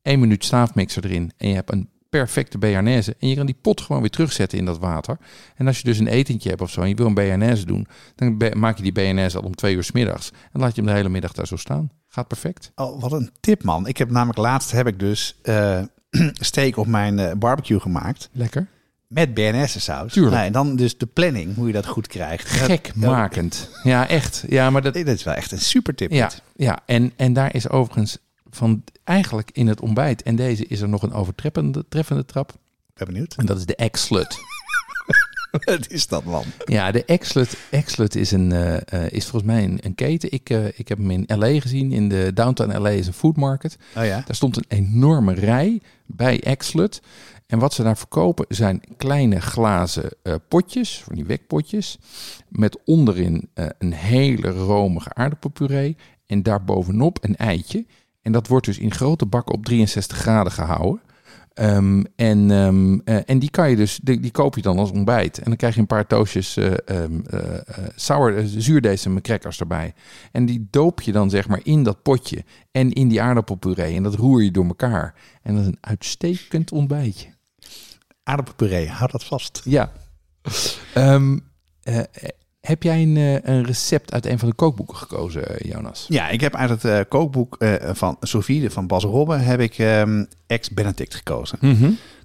Eén minuut staafmixer erin en je hebt een perfecte bearnaise. En je kan die pot gewoon weer terugzetten in dat water. En als je dus een etentje hebt of zo en je wil een bearnaise doen, dan maak je die bearnaise al om twee uur 's middags. En laat je hem de hele middag daar zo staan. Gaat perfect. Oh, wat een tip, man. Ik heb namelijk laatst heb ik dus eh, steak op mijn eh, barbecue gemaakt. Lekker. Met BNS saus. Tuurlijk. Nou, en dan dus de planning, hoe je dat goed krijgt. Gekmakend. Ja, echt. Ja, maar dat, is wel echt een super tip. Ja, ja. En, en daar is overigens van eigenlijk in het ontbijt. En deze is er nog een overtreffende treffende trap. ben benieuwd. En dat is de X-Slut. Wat is dat, man? Ja, de X-Slut, X-Slut is, een, eh, eh, is volgens mij een, een keten. Ik, eh, ik heb hem in LA gezien. In de downtown LA is een food market. Oh ja? Daar stond een enorme rij bij X-Slut. En wat ze daar verkopen zijn kleine glazen eh, potjes, van die wekpotjes, met onderin eh, een hele romige aardappelpuree en daarbovenop een eitje. En dat wordt dus in grote bakken op 63 graden gehouden. Ehm, en, ehm, eh, en die kan je dus, die, koop je dan als ontbijt. En dan krijg je een paar sour, eh, zuurdesem crackers erbij. En die doop je dan zeg maar in dat potje en in die aardappelpuree. En dat roer je door elkaar. En dat is een uitstekend ontbijtje. Aardappelpuree, hou dat vast. Ja. Ehm, eh, heb jij een, eh, een recept uit een van de kookboeken gekozen, eh, Jonas? Ja, ik heb uit het eh, kookboek eh, van Sofie van Bas Robben heb ik ehm ex-Benedict gekozen.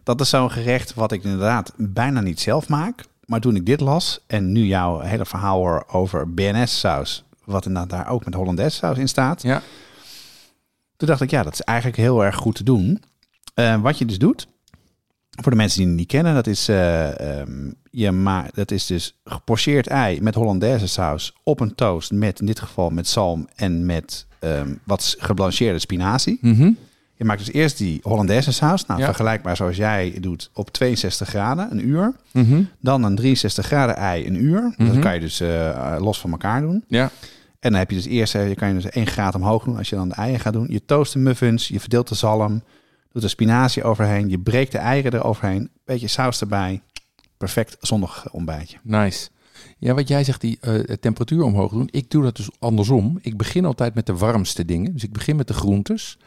Dat is zo'n gerecht wat ik inderdaad bijna niet zelf maak. Maar toen ik dit las en nu jouw hele verhaal over BNS-saus, wat inderdaad daar ook met Hollandaise saus in staat, Ja. toen dacht ik, ja, dat is eigenlijk heel erg goed te doen. Eh, wat je dus doet, voor de mensen die het niet kennen, dat is, ehm, je ma dat is dus gepocheerd ei met Hollandaise saus op een toast met, in dit geval met zalm en met ehm, wat geblancheerde spinazie. Mhm. Je maakt dus eerst die Hollandaise saus, nou Ja. vergelijkbaar zoals jij doet, op 62 graden, een uur. Mhm. Dan een 63 graden ei, een uur. Mhm. Dat kan je dus eh, los van elkaar doen. Ja. En dan heb je dus eerst, eh, je kan je dus 1 graad omhoog doen als je dan de eieren gaat doen. Je toast de muffins, je verdeelt de zalm, doet er spinazie overheen, je breekt de eieren eroverheen, beetje saus erbij. Perfect zondag ontbijtje. Nice. Ja, wat jij zegt, die eh, temperatuur omhoog doen. Ik doe dat dus andersom. Ik begin altijd met de warmste dingen. Dus ik begin met de groentes.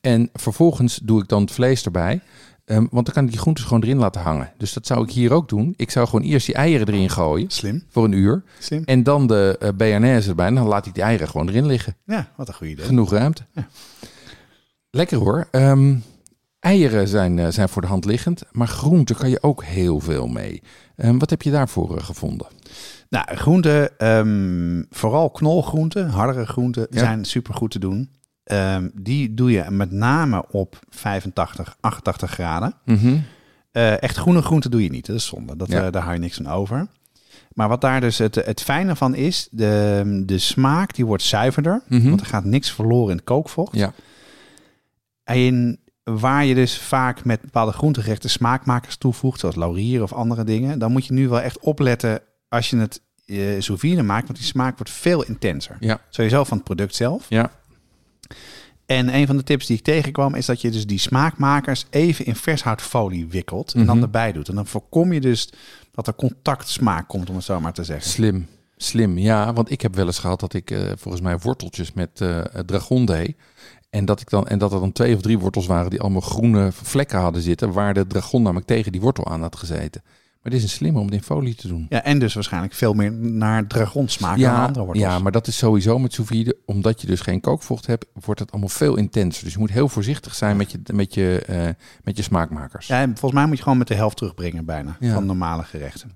En vervolgens doe ik dan het vlees erbij. Ehm, want dan kan ik die groentes gewoon erin laten hangen. Dus dat zou ik hier ook doen. Ik zou gewoon eerst die eieren erin gooien Slim, voor een uur. slim. En dan de uh, erbij. En dan laat ik die eieren gewoon erin liggen. Ja, wat een goed idee. Genoeg ruimte. Ja. Lekker hoor. Ehm, eieren zijn, eh, zijn voor de hand liggend. Maar groenten kan je ook heel veel mee. Ehm, wat heb je daarvoor eh, gevonden? Nou, groenten, ehm, vooral knolgroenten, hardere groenten, Ja. zijn super goed te doen. Ehm, die doe je met name op 85, 88 graden. Mhm. Eh, echt groene groenten doe je niet, dat is zonde. Dat, Ja. daar hou je niks van over. Maar wat daar dus het, het fijne van is, de, de smaak die wordt zuiverder. Mhm. Want er gaat niks verloren in het kookvocht. Ja. En waar je dus vaak met bepaalde groentegerechten smaakmakers toevoegt, zoals laurier of andere dingen, dan moet je nu wel echt opletten als je het uh, sous vide maakt, want die smaak wordt veel intenser. Ja. Sowieso van het product zelf. Ja. En een van de tips die ik tegenkwam is dat je dus die smaakmakers even in vershoutfolie wikkelt en Mhm. dan erbij doet. En dan voorkom je dus dat er contactsmaak komt, om het zo maar te zeggen. Slim. Slim, ja. Want ik heb wel eens gehad dat ik eh, volgens mij worteltjes met eh dragon deed. En dat, ik dan, en dat er dan twee of drie wortels waren die allemaal groene vlekken hadden zitten. Waar de dragon namelijk tegen die wortel aan had gezeten. Maar dit is een slimmer om het in folie te doen. Ja, en dus waarschijnlijk veel meer naar dragon smaken dan andere wortels. ja, maar dat is sowieso met sous vide. Omdat je dus geen kookvocht hebt, wordt het allemaal veel intenser. Dus je moet heel voorzichtig zijn met je, met je, eh, met je smaakmakers. Ja, en volgens mij moet je gewoon met de helft terugbrengen bijna Ja. van normale gerechten.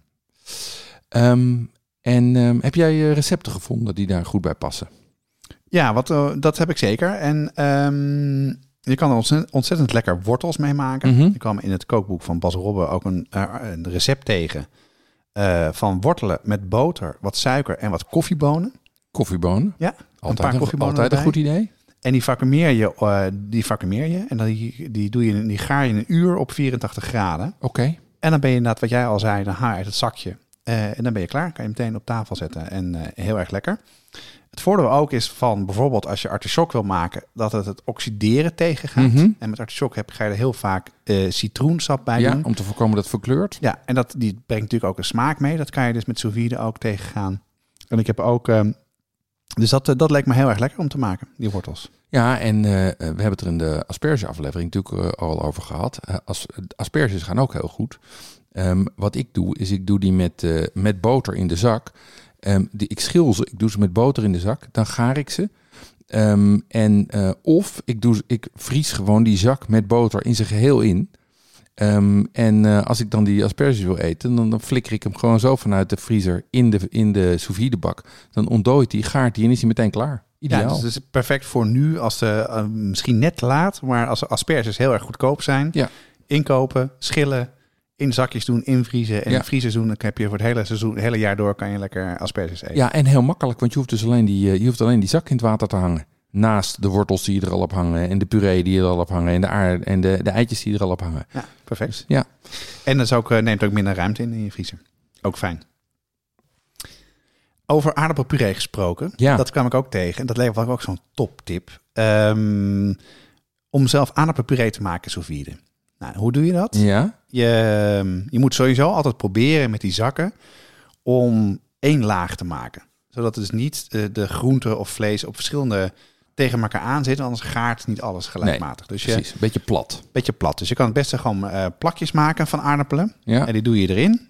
Ehm, en ehm, heb jij eh, recepten gevonden die daar goed bij passen? Ja, wat, eh, dat heb ik zeker. En ehm, je kan er ontzettend, ontzettend lekker wortels mee maken. Mhm. Ik kwam in het kookboek van Bas Robbe ook een, eh, een recept tegen eh, van wortelen met boter, wat suiker en wat koffiebonen. Koffiebonen. Ja, Altijd, paar een, koffiebonen altijd een goed idee. En die vacuumeer je, die vacuumeer je en dan die, die, doe je, die gaar je een uur op 84 graden. Oké. En dan ben je inderdaad, wat jij al zei, dan haal je uit het zakje. En dan ben je klaar. Kan je meteen op tafel zetten. En heel erg lekker. Het voordeel ook is van bijvoorbeeld als je artichok wil maken, dat het het oxideren tegengaat. Mhm. En met artichok heb, ga je er heel vaak eh, citroensap bij Ja, doen. om te voorkomen dat het verkleurt. Ja, en dat, die brengt natuurlijk ook een smaak mee. Dat kan je dus met sous vide ook tegengaan. En ik heb ook... ehm, dus dat, eh, dat leek me heel erg lekker om te maken, die wortels. Ja, en eh, we hebben het er in de asperge-aflevering natuurlijk al over gehad. Eh, as, asperges gaan ook heel goed. Ehm, wat ik doe, is ik doe die met, met boter in de zak. Ehm, die, ik schil ze, ik doe ze met boter in de zak. Dan gaar ik ze. Ehm, en, eh, of ik, doe, ik vries gewoon die zak met boter in zijn geheel in. Ehm, en eh, als ik dan die asperges wil eten, dan, dan flikker ik hem gewoon zo vanuit de vriezer in de, in de sous vide bak. Dan ontdooit hij, gaart hij en is hij meteen klaar. Ideaal. Ja, dus het is perfect voor nu, als de, eh, misschien net laat, maar als de asperges heel erg goedkoop zijn. Ja. Inkopen, schillen, in zakjes doen, invriezen en Ja. in. Dan heb je voor het hele seizoen, het hele jaar door, kan je lekker asperges eten. Ja, en heel makkelijk, want je hoeft dus alleen die, eh, je hoeft alleen die zak in het water te hangen. Naast de wortels die er al op hangen en de puree die er al op hangen en de, aard en de, de eitjes die er al op hangen. Ja, perfect. Dus ja, En dat is ook, eh, neemt ook minder ruimte in in je vriezer. Ook fijn. Over aardappelpuree gesproken. Ja. Dat kwam ik ook tegen. En dat levert ook zo'n toptip. Ehm om zelf aardappelpuree te maken sous vide. Nou, hoe doe je dat? ja, Je, ehm, je moet sowieso altijd proberen met die zakken om één laag te maken. Zodat dus niet eh, de groente of vlees op verschillende tegen elkaar aan zitten. Anders gaart niet alles gelijkmatig. dus je, precies. Een beetje plat. beetje plat. Dus je kan het beste gewoon eh, plakjes maken van aardappelen. Ja, En die doe je erin.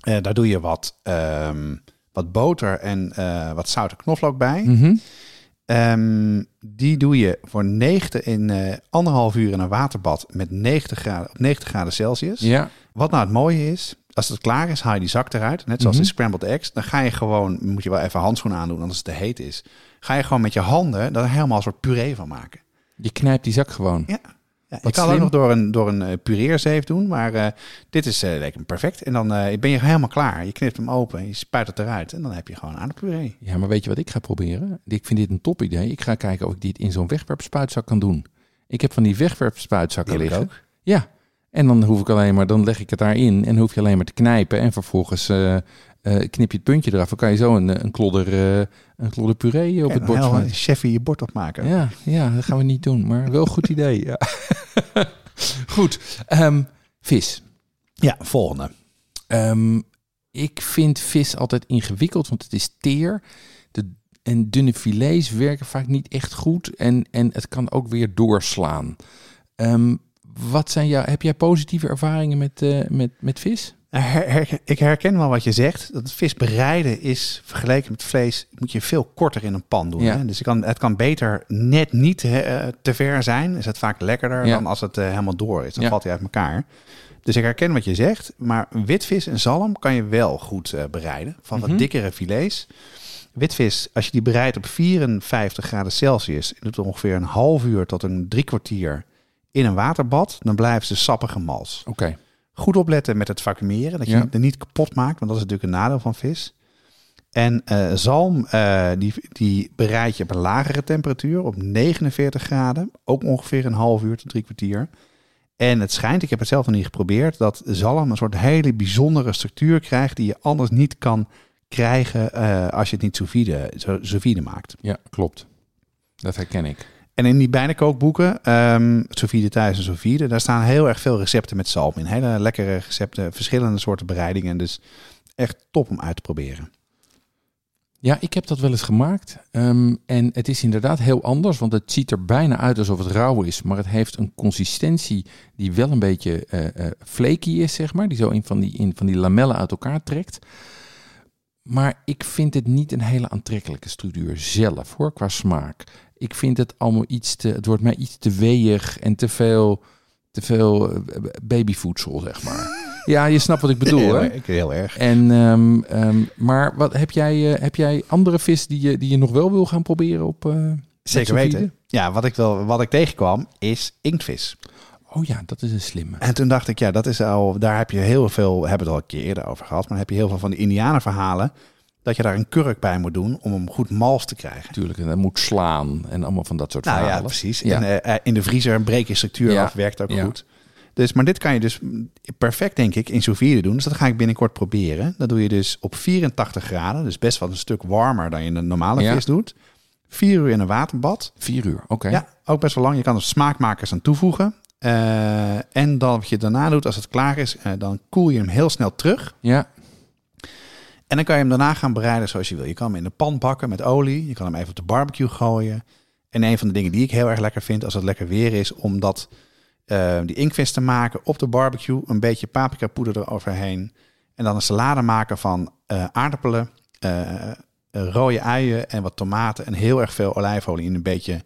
Eh, daar doe je wat, ehm, wat boter en wat zout en knoflook bij. Mhm. Ehm, die doe je voor 90 in eh, anderhalf uur in een waterbad met 90 graden, op 90 graden Celsius. ja, Wat nou het mooie is, als het klaar is, haal je die zak eruit. Net zoals Mhm. in scrambled eggs. Dan ga je gewoon, moet je wel even handschoenen aandoen als het te heet is. Ga je gewoon met je handen daar helemaal een soort puree van maken. je knijpt die zak gewoon. Ja. Ja, Wat kan slim. het ook nog door een, door een eh, pureerzeef doen, maar eh, dit is eh, leek me perfect. En dan eh, ben je helemaal klaar. Je knipt hem open, je spuit het eruit en dan heb je gewoon aardappelpuree. Ja, maar weet je wat ik ga proberen? Ik vind dit een top idee. Ik ga kijken of ik dit in zo'n wegwerpspuitzak kan doen. Ik heb van die wegwerpspuitzakken Die ik liggen. ook. Ja, en dan hoef ik alleen maar, dan leg ik het daarin en hoef je alleen maar te knijpen en vervolgens eh, knip je het puntje eraf. Dan kan je zo een, eh, een klodder, eh, een klodder puree op En het bord smijten. chefie je bord opmaken. Ja, ja, dat gaan we niet doen, maar wel een goed idee. Ja. Goed, ehm, vis. Ja, volgende. Ehm, ik vind vis altijd ingewikkeld, want het is teer. De, en dunne filets werken vaak niet echt goed. En, en het kan ook weer doorslaan. Ehm, wat zijn jou, heb jij positieve ervaringen met, met, met vis? Her- ik herken wel wat je zegt. Dat vis bereiden is vergeleken met vlees moet je veel korter in een pan doen. Ja. Hè? Dus je kan, het kan beter net niet eh, te ver zijn. Is het vaak lekkerder Ja. dan als het eh, helemaal door is. Dan Ja. valt hij uit elkaar. Dus ik herken wat je zegt. Maar witvis en zalm kan je wel goed eh, bereiden. Van Mhm. wat dikkere filets. Witvis, als je die bereidt op 54 graden Celsius... doet er ongeveer een half uur tot een drie kwartier in een waterbad... dan blijven ze sappige mals. Oké. Goed opletten met het vacuumeren, dat je Ja. het er niet kapot maakt, want dat is natuurlijk een nadeel van vis. En eh, zalm, eh, die, die bereid je op een lagere temperatuur, op 49 graden, ook ongeveer een half uur tot drie kwartier. En het schijnt, ik heb het zelf nog niet geprobeerd, dat zalm een soort hele bijzondere structuur krijgt die je anders niet kan krijgen eh, als je het niet sous vide, zo- sous vide maakt. Ja, klopt. Dat herken ik. En in die bijnakookboeken, ehm sous vide thuis en sous vide, daar staan heel erg veel recepten met zalm in. Hele lekkere recepten, verschillende soorten bereidingen. Dus echt top om uit te proberen. Ja, ik heb dat wel eens gemaakt. Ehm, en het is inderdaad heel anders, want het ziet er bijna uit alsof het rauw is. Maar het heeft een consistentie die wel een beetje eh, flaky is, zeg maar. Die zo in van die, in van die lamellen uit elkaar trekt. Maar ik vind het niet een hele aantrekkelijke structuur zelf, hoor, qua smaak. Ik vind het allemaal iets te... Het wordt mij iets te weeg en te veel, te veel eh, babyvoedsel, zeg maar. Ja, je snapt wat ik bedoel, hè? erg, heel erg. En, ehm, ehm, maar wat, heb, jij, eh, heb jij andere vis die je, die je nog wel wil gaan proberen op eh, Zeker weten. Ja, wat ik, wel, wat ik tegenkwam is inktvis. Oh ja, dat is een slimme. En toen dacht ik, ja, dat is al, daar heb je heel veel, we hebben het al een keer eerder over gehad, maar dan heb je heel veel van die Indianenverhalen, dat je daar een kurk bij moet doen om hem goed mals te krijgen. Natuurlijk, en dat moet slaan en allemaal van dat soort Nou ja, precies. Ja. En eh, in de vriezer breek je structuur Ja. af, werkt ook Ja. goed. Dus, maar dit kan je dus perfect, denk ik, in sous doen. Dus dat ga ik binnenkort proberen. Dat doe je dus op 84 graden. Dus best wel een stuk warmer dan je een normale vis doet. Vier uur in een waterbad. Vier uur, oké. Ja, ook best wel lang. Je kan er smaakmakers aan toevoegen. Eh, en dan wat je daarna doet, als het klaar is, eh, dan koel je hem heel snel terug. Ja, En dan kan je hem daarna gaan bereiden zoals je wil. Je kan hem in de pan bakken met olie. Je kan hem even op de barbecue gooien. En een van de dingen die ik heel erg lekker vind als het lekker weer is, om dat, eh, die inkvis te maken op de barbecue. Een beetje paprika poeder eroverheen. En dan een salade maken van eh, aardappelen, eh, rode uien en wat tomaten. En heel erg veel olijfolie in een beetje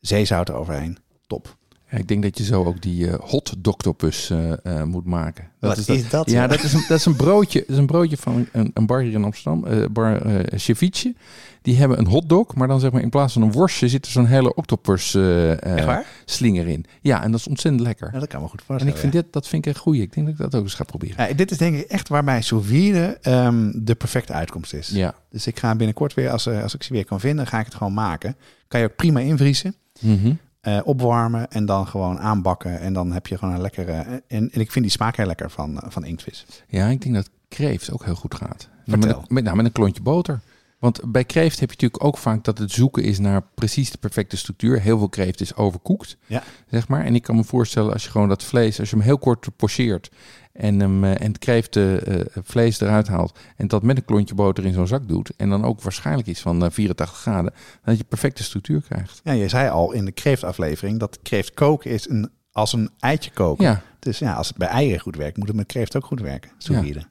zeezout eroverheen. Top. Ja, ik denk dat je zo ook die eh, hot doctopus eh, eh, moet maken. Wat dat. is dat, Ja, dat is een, dat is een broodje. Dat is een broodje van een, een bar hier in Amsterdam, bar Ceviche. Die hebben een hotdog, maar dan zeg maar in plaats van een worstje zit er zo'n hele octopus waar? slinger in. Ja, en dat is ontzettend lekker. Ja, dat kan me goed en ik vind dit, dat vind ik een goeie. Ik denk dat ik dat ook eens ga proberen. Ja, dit is denk ik echt waarbij sous vide ehm, de perfecte uitkomst is. Ja. Dus ik ga binnenkort weer, als, als ik ze weer kan vinden, ga ik het gewoon maken. Kan je ook prima invriezen, Mhm. Eh, opwarmen en dan gewoon aanbakken. En dan heb je gewoon een lekkere... En, en ik vind die smaak heel lekker van, eh, van inktvis. Ja, ik denk dat kreeft ook heel goed gaat. Vertel. Met, met, nou, met een klontje boter. Want bij kreeft heb je natuurlijk ook vaak dat het zoeken is naar precies de perfecte structuur. Heel veel kreeft is overkoekt, Ja. zeg maar. En ik kan me voorstellen als je gewoon dat vlees, als je hem heel kort pocheert en, hem, eh, en het kreeft eh, eh, vlees eruit haalt en dat met een klontje boter in zo'n zak doet en dan ook waarschijnlijk iets van eh, 84 graden, dat je perfecte structuur krijgt. Ja, je zei al in de kreeftaflevering dat kreeft koken is een, als een eitje koken. Ja, Dus ja, als het bij eieren goed werkt, moet het met kreeft ook goed werken. Sous Ja.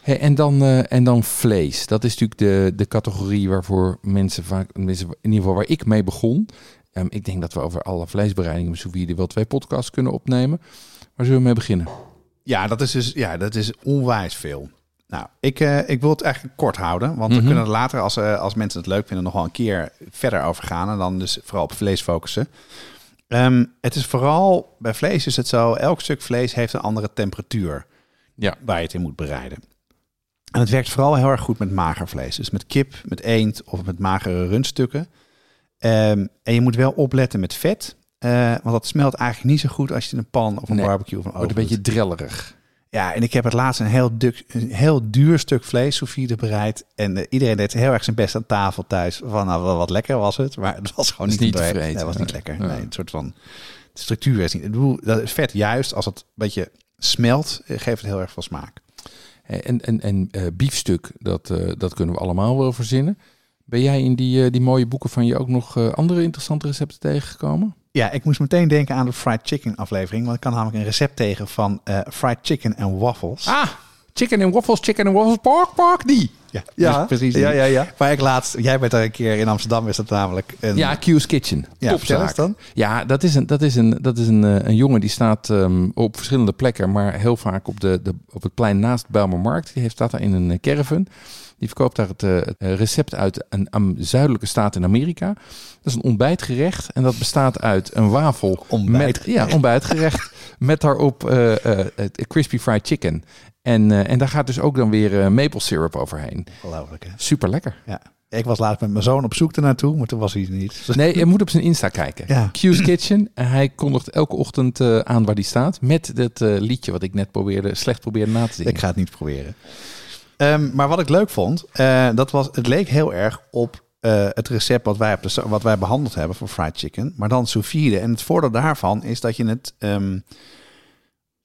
Hey, en, dan, en dan vlees. Dat is natuurlijk de, de categorie waarvoor mensen vaak, mensen, in ieder geval waar ik mee begon. Ehm, ik denk dat we over alle vleesbereidingen met sous wel twee podcasts kunnen opnemen. Waar zullen we mee beginnen? Ja, dat is dus ja, dat is onwijs veel. Nou, ik, eh, ik wil het eigenlijk kort houden, want Mhm. we kunnen er later, als, eh, als mensen het leuk vinden, nog wel een keer verder over gaan. En dan dus vooral op vlees focussen. Ehm, het is vooral, bij vlees is het zo, elk stuk vlees heeft een andere temperatuur Ja. waar je het in moet bereiden. En het werkt vooral heel erg goed met mager vlees. Dus met kip, met eend of met magere rundstukken. Ehm, en je moet wel opletten met vet. Eh, want dat smelt eigenlijk niet zo goed als je een pan of een Nee. barbecue of een oven een beetje drellerig. Ja, en ik heb het laatst een heel, duk, een heel duur stuk vlees sous vide bereid. En eh, iedereen deed heel erg zijn best aan tafel thuis. Van nou, wat lekker was het. Maar het was gewoon niet, niet te te vreten. vreten. Nee, het was niet lekker. Ja. Nee, een soort van de structuur is niet. Ik bedoel, dat is vet juist als het een beetje smelt, eh, geeft het heel erg veel smaak. En, en, en biefstuk, dat, dat kunnen we allemaal wel verzinnen. Ben jij in die, eh, die mooie boeken van je ook nog eh, andere interessante recepten tegengekomen? Ja, ik moest meteen denken aan de fried chicken aflevering. Want ik kan namelijk een recept tegen van eh, fried chicken en waffles. Ah, chicken and waffles, chicken and waffles, pork, pork, die. ja, precies. Ja, ja, ja. Waar ik laatst, jij bent er een keer in Amsterdam, is dat namelijk een... Ja, Q's Kitchen. ja Topzaak. dan. Ja, dat is een, dat is een, dat is een, een jongen die staat ehm, op verschillende plekken, maar heel vaak op, de, de, op het plein naast Bijlmermarkt. Die heeft, staat daar in een caravan. Die verkoopt daar het, eh, het recept uit een, een zuidelijke staat in Amerika. Dat is een ontbijtgerecht en dat bestaat uit een wafel. Ontbijtgerecht. Met, ja, ontbijtgerecht. met daarop eh, het crispy fried chicken. En, en daar gaat dus ook dan weer maple syrup overheen. Ongelooflijk, hè? Super lekker. Ja. Ik was laatst met mijn zoon op zoek ernaartoe, maar toen was hij niet. Nee, je moet op zijn Insta kijken. Ja. Q's Kitchen. En hij kondigt elke ochtend aan waar die staat. Met dat liedje wat ik net probeerde, slecht probeerde na te zingen. Ik ga het niet proberen. Ehm, maar wat ik leuk vond, eh, dat was, het leek heel erg op eh, het recept wat wij, op de, wat wij behandeld hebben voor fried chicken. Maar dan sous vide. En het voordeel daarvan is dat je het... ehm,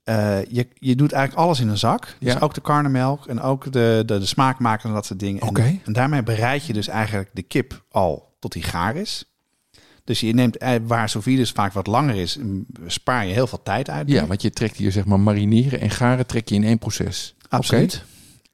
eh, je, je doet eigenlijk alles in een zak. Dus Ja. ook de karnemelk en ook de, de, de smaakmakers en dat soort dingen. En- daarmee bereid je dus eigenlijk de kip al tot die gaar is. Dus je neemt, waar sous vide dus vaak wat langer is, spaar je heel veel tijd uit. Ja, want je trekt hier zeg maar marineren en garen trek je in één proces. Absoluut.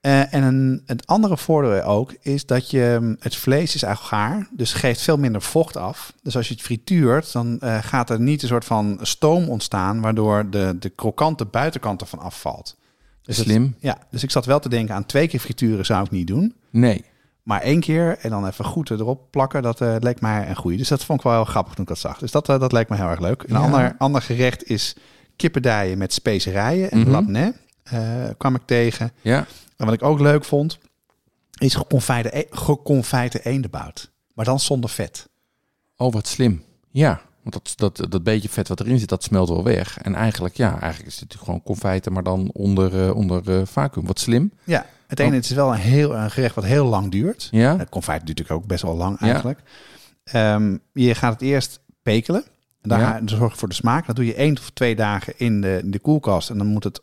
Eh, en een, het andere voordeel ook is dat je mm, het vlees is eigenlijk gaar, dus geeft veel minder vocht af. Dus als je het frituurt, dan eh, gaat er niet een soort van stoom ontstaan, waardoor de, de krokante buitenkant ervan afvalt. Dus het- Slim. ja, dus ik zat wel te denken aan twee keer frituren zou ik niet doen. Nee. Maar één keer en dan even goed erop plakken, dat eh, leek mij een goeie. Dus dat vond ik wel heel grappig toen ik dat zag. Dus dat, dat leek me heel erg leuk. Een Ja. ander, ander gerecht is kippendijen met specerijen en Mhm. labneh. eh, kwam ik tegen. Ja. En wat ik ook leuk vond, is geconfijte, geconfijte eendebout. Maar dan zonder vet. Oh, wat slim. Ja. Want dat, dat, dat beetje vet wat erin zit, dat smelt wel weg. En eigenlijk, ja, eigenlijk is het natuurlijk gewoon confijten, maar dan onder, eh, onder eh, vacuüm. Wat slim. Ja, het ene Oh. het is wel een, heel, een gerecht wat heel lang duurt. Ja. Het confijt duurt natuurlijk ook best wel lang Ja. eigenlijk. Ehm, je gaat het eerst pekelen. En daar Ja. ga je zorg voor de smaak. Dat doe je één of twee dagen in de, in de koelkast. En dan moet het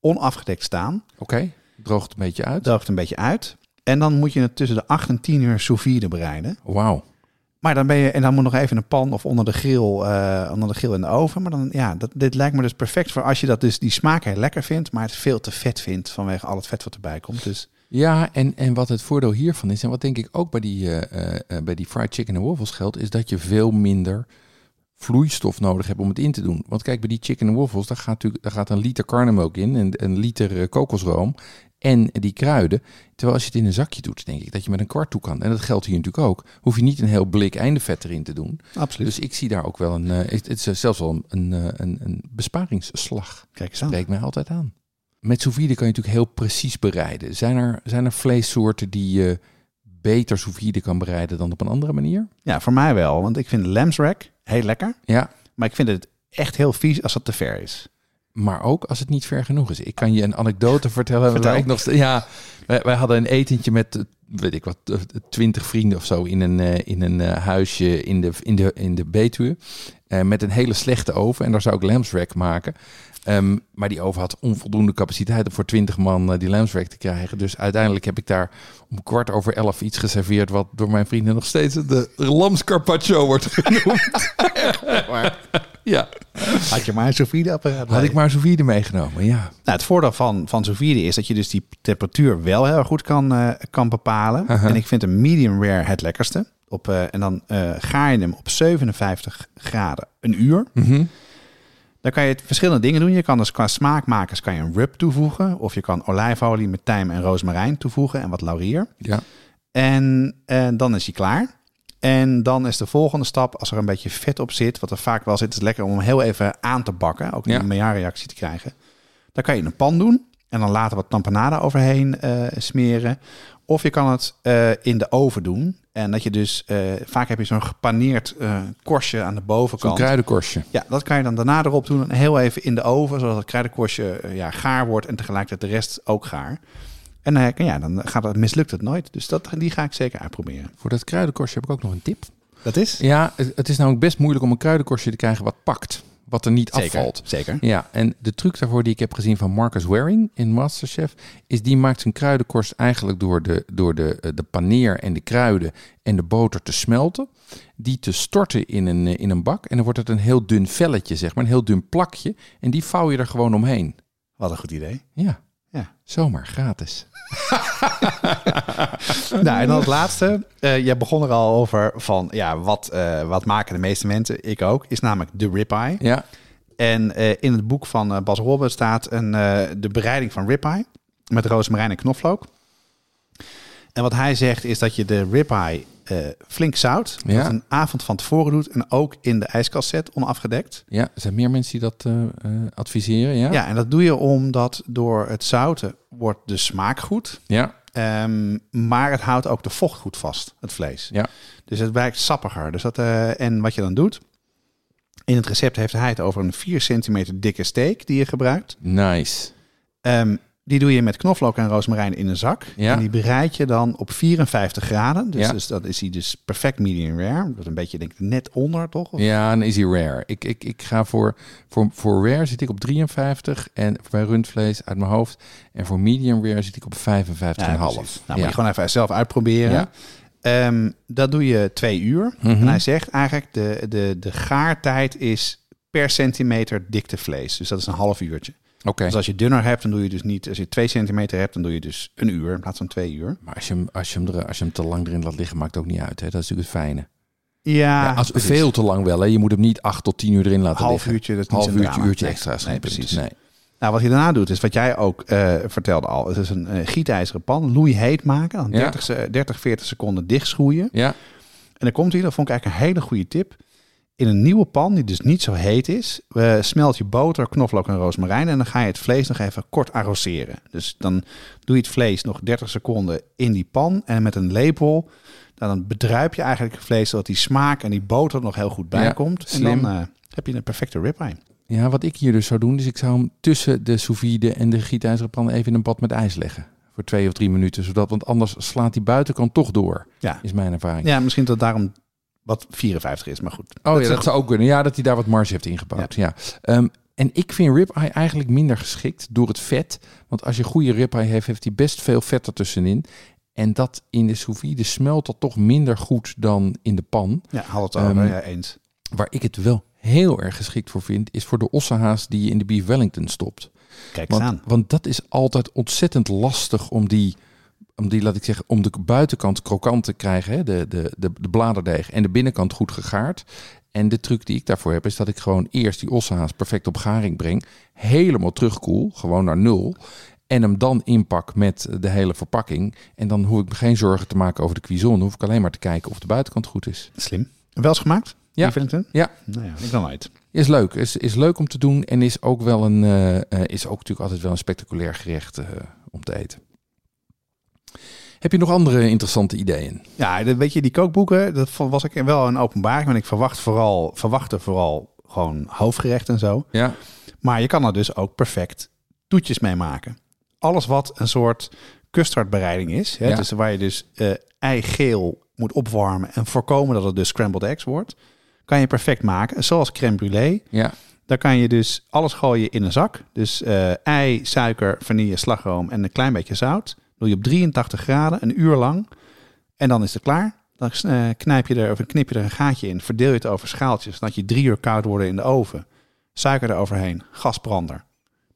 onafgedekt staan. Oké. Droogt een beetje uit. Droogt een beetje uit. En dan moet je het tussen de 8 en 10 uur sous vide bereiden. Wauw. Maar dan ben je, en dan moet nog even in een pan of onder de grill, eh, onder de grill in de oven. Maar dan, ja, dat, dit lijkt me dus perfect voor als je dat dus die smaak heel lekker vindt, maar het veel te vet vindt vanwege al het vet wat erbij komt. Dus Ja, en, en wat het voordeel hiervan is, en wat denk ik ook bij die, eh, eh, bij die fried chicken en waffles geldt, is dat je veel minder vloeistof nodig hebt om het in te doen. Want kijk, bij die chicken en waffles, daar gaat natuurlijk daar gaat een liter karnemelk in en een liter kokosroom en die kruiden. Terwijl als je het in een zakje doet, denk ik dat je met een kwart toe kan. En dat geldt hier natuurlijk ook. Hoef je niet een heel blik eindevet erin te doen. absoluut. Dus ik zie daar ook wel een, eh, het is zelfs wel een, een, eh, een, een besparingsslag. Kijk eens aan. Spreekt mij altijd aan. Met sous vide kan je natuurlijk heel precies bereiden. Zijn er, zijn er vleessoorten die je beter sous vide kan bereiden dan op een andere manier? Ja, voor mij wel. Want ik vind de lambsrack heel lekker. Ja, Maar ik vind het echt heel vies als het te ver is. Maar ook als het niet ver genoeg is. Ik kan je een anekdote vertellen. Vertel. Ik nog, ja, wij, wij hadden een etentje met, eh, weet ik wat, eh, twintig vrienden of zo in een, eh, in een huisje in de, in de, in de Betuwe. Met een hele slechte oven. En daar zou ik lambsrack maken. Ehm, maar die oven had onvoldoende capaciteit om voor 20 man eh, die lambsrack te krijgen. Dus uiteindelijk heb ik daar om kwart over elf iets geserveerd... wat door mijn vrienden nog steeds de lamscarpaccio wordt genoemd. ja, Had je maar een sous apparaat had ik maar sous vide meegenomen, ja. Nou, het voordeel van, van sous is dat je dus die temperatuur wel heel goed kan, eh, kan bepalen. En ik vind een medium rare het lekkerste. Op, eh, en dan ga je hem op 57 graden een uur. Mhm. Dan kan je verschillende dingen doen. Je kan dus qua smaakmakers kan je een rub toevoegen. Of je kan olijfolie met tijm en rozemarijn toevoegen en wat laurier. Ja, En eh, dan is hij klaar. En dan is de volgende stap, als er een beetje vet op zit, wat er vaak wel zit, is lekker om hem heel even aan te bakken. Ook Ja. een meja-reactie te krijgen. Dan kan je in een pan doen en dan later wat tampanade overheen eh, smeren. Of je kan het eh, in de oven doen. En dat je dus, eh, vaak heb je zo'n gepaneerd eh, korstje aan de bovenkant. kruidenkorstje. Ja, dat kan je dan daarna erop doen en heel even in de oven, zodat het kruidenkorstje eh, ja, gaar wordt en tegelijkertijd de rest ook gaar. En ja, dan gaat het, mislukt het nooit. Dus dat, die ga ik zeker uitproberen. Voor dat kruidenkorstje heb ik ook nog een tip. Dat is? Ja, het, het is namelijk best moeilijk om een kruidenkorstje te krijgen wat pakt. Wat er niet afvalt. Zeker. Ja, en de truc daarvoor die ik heb gezien van Marcus Waring in Masterchef, is die maakt zijn kruidenkorst eigenlijk door de, door de, eh, de paneer en de kruiden en de boter te smelten. Die te storten in een, eh, in een bak. En dan wordt het een heel dun velletje, zeg maar, een heel dun plakje. En die vouw je er gewoon omheen. Wat een goed idee. Ja, Ja. zomaar gratis. nou, en dan het laatste. Eh jij begon er al over van, ja, wat, eh, wat maken de meeste mensen? Ik ook. Is namelijk de ribeye. Ja, En eh, in het boek van Bas Robben staat een, de bereiding van ribeye met rozemarijn en knoflook. En wat hij zegt is dat je de ribeye eh, flink zout, Ja. dat een avond van tevoren doet en ook in de ijskast zet, onafgedekt. ja, er zijn meer mensen die dat eh, eh, adviseren, ja? Ja. en dat doe je omdat door het zouten wordt de smaak goed, Ja, ehm, maar het houdt ook de vocht goed vast, het vlees. Ja. Dus het blijkt sappiger. Dus dat, en wat je dan doet, in het recept heeft hij het over een 4 centimeter dikke steak die je gebruikt. nice. Ehm, Die doe je met knoflook en rozemarijn in een zak. Ja. En die bereid je dan op 54 graden. Dus, Ja. dus dat is hij dus perfect medium rare. Dat is een beetje denk ik net onder, toch? Of- Ja, dan is hij rare. Ik, ik, ik ga voor, voor, voor rare zit ik op 53 en bij rundvlees uit mijn hoofd. En voor medium rare zit ik op 55,5. Ja. Nou, moet je gewoon even zelf uitproberen. Ja. Ehm, dat doe je twee uur. Mhm. En hij zegt eigenlijk de, de, de gaartijd is per centimeter dikte vlees. Dus dat is een half uurtje. Oké. Dus als je dunner hebt, dan doe je dus niet... Als je twee centimeter hebt, dan doe je dus een uur in plaats van twee uur. Maar als je, hem, als, je hem er, als je hem te lang erin laat liggen, maakt het ook niet uit. Hè? Dat is natuurlijk het fijne. Ja, Ja, als, precies. veel te lang wel. Hè? Je moet hem niet 8 tot 10 uur erin laten half liggen. uurtje, dat is niet Half uurtje, drama. uurtje extra nee, precies. Nee. Nou, wat je daarna doet, is wat jij ook eh, vertelde al. Het is een eh, gietijzeren pan, loei heet maken. Dan Ja. 30, se- 30, 40 seconden dichtschroeien. Ja, En dan komt hij, dat vond ik eigenlijk een hele goede tip. In een nieuwe pan, die dus niet zo heet is, smelt je boter, knoflook en rozemarijn. En dan ga je het vlees nog even kort arroseren. Dus dan doe je het vlees nog 30 seconden in die pan. En met een lepel, dan bedruip je eigenlijk het vlees, zodat die smaak en die boter nog heel goed bij Ja. En dan eh, heb je een perfecte ribeye. Ja, wat ik hier dus zou doen, is ik zou hem tussen de sous vide en de gietijzeren pan even in een bad met ijs leggen. Voor twee of drie minuten, zodat, want anders slaat die buitenkant toch door, Ja, is mijn ervaring. ja misschien dat daarom wat 54 is, maar goed. Oh is ja, dat zou ook kunnen. Ja, dat hij daar wat marge heeft ingebouwd. Ja. Ehm, en ik vind ribeye eigenlijk minder geschikt door het vet. Want als je goede ribeye heeft, heeft hij best veel vet ertussenin. En dat in de sous vide smelt dat toch minder goed dan in de pan. Ja, had het over, Ehm, ja, eens. Waar ik het wel heel erg geschikt voor vind, is voor de ossehaas die je in de beef wellington stopt. Kijk eens Want, aan. want dat is altijd ontzettend lastig om die, om die, laat ik zeggen, om de buitenkant krokant te krijgen. Hè? De, de, de, de bladerdeeg en de binnenkant goed gegaard. En de truc die ik daarvoor heb, is dat ik gewoon eerst die ossehaas perfect op garing breng. Helemaal terugkoel, gewoon naar nul. En hem dan inpak met de hele verpakking. En dan hoef ik me geen zorgen te maken over de cuisson. Dan hoef ik alleen maar te kijken of de buitenkant goed is. Slim. Wel eens gemaakt? Ja. Ja. Nou ja, ik dan nooit. Is leuk. Is, is leuk om te doen. En is ook wel een, eh, eh, is ook natuurlijk altijd wel een spectaculair gerecht eh, om te eten. Heb je nog andere interessante ideeën? Ja, weet je, die kookboeken, dat was ik wel een openbaring. Want ik verwacht vooral, verwachtte vooral gewoon hoofdgerecht en zo. Ja. Maar je kan er dus ook perfect toetjes mee maken. Alles wat een soort custardbereiding is. Hè, Ja. Dus waar je dus eh eigeel moet opwarmen en voorkomen dat het dus scrambled eggs wordt. Kan je perfect maken. Zoals crème brûlée. Ja. Daar kan je dus alles gooien in een zak. Dus eh, ei, suiker, vanille, slagroom en een klein beetje zout. Doe je op 83 graden, een uur lang. En dan is het klaar. Dan eh, knijp je er, of knip je er een gaatje in. Verdeel je het over schaaltjes. Zodat je drie uur koud worden in de oven. Suiker eroverheen. Gasbrander.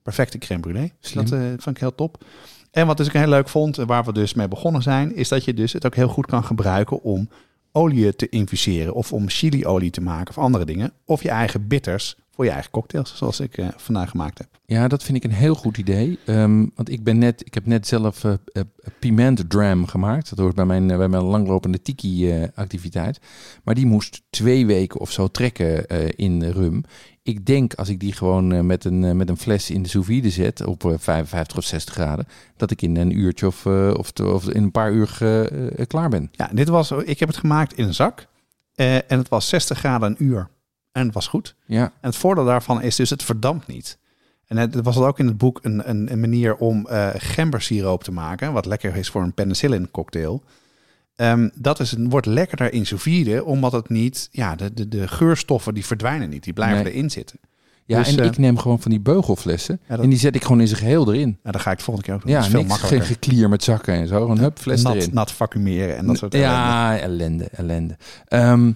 Perfecte crème brûlée. Dus dat eh, vond ik heel top. En wat dus ik heel leuk vond, en waar we dus mee begonnen zijn, is dat je dus het ook heel goed kan gebruiken om olie te infuseren. Of om chiliolie te maken of andere dingen. Of je eigen bitters voor je eigen cocktails, zoals ik eh, vandaag gemaakt heb. Ja, dat vind ik een heel goed idee. Ehm, want ik ben net, ik heb net zelf eh eh, piment dram gemaakt. Dat hoort bij mijn, bij mijn langlopende tiki-activiteit. maar die moest twee weken of zo trekken in rum. Ik denk als ik die gewoon met, een, met een fles in de sous vide zet op eh, 55 of 60 graden, dat ik in een uurtje of, of, of in een paar uur klaar ben. Ja, dit was, ik heb het gemaakt in een zak. en het was 60 graden een uur. En het was goed. Ja, En het voordeel daarvan is dus het verdampt niet. En het er was ook in het boek een, een, een manier om eh gembersiroop te maken. Wat lekker is voor een penicillin cocktail. Ehm, dat is, wordt lekkerder in sous vide, omdat het niet... Ja, de, de, de geurstoffen die verdwijnen niet. Die blijven Nee. erin zitten. ja Dus, en eh, ik neem gewoon van die beugelflessen Ja, dat- en die zet ik gewoon in zijn geheel erin. Nou, dan ga ik het volgende keer ook doen. Ja, dat is veel niks, geen geklier met zakken en zo. Gewoon hup, fles nat, erin. nat vacuumeren en dat soort ellende. Ja, ellende, ellende. Ehm,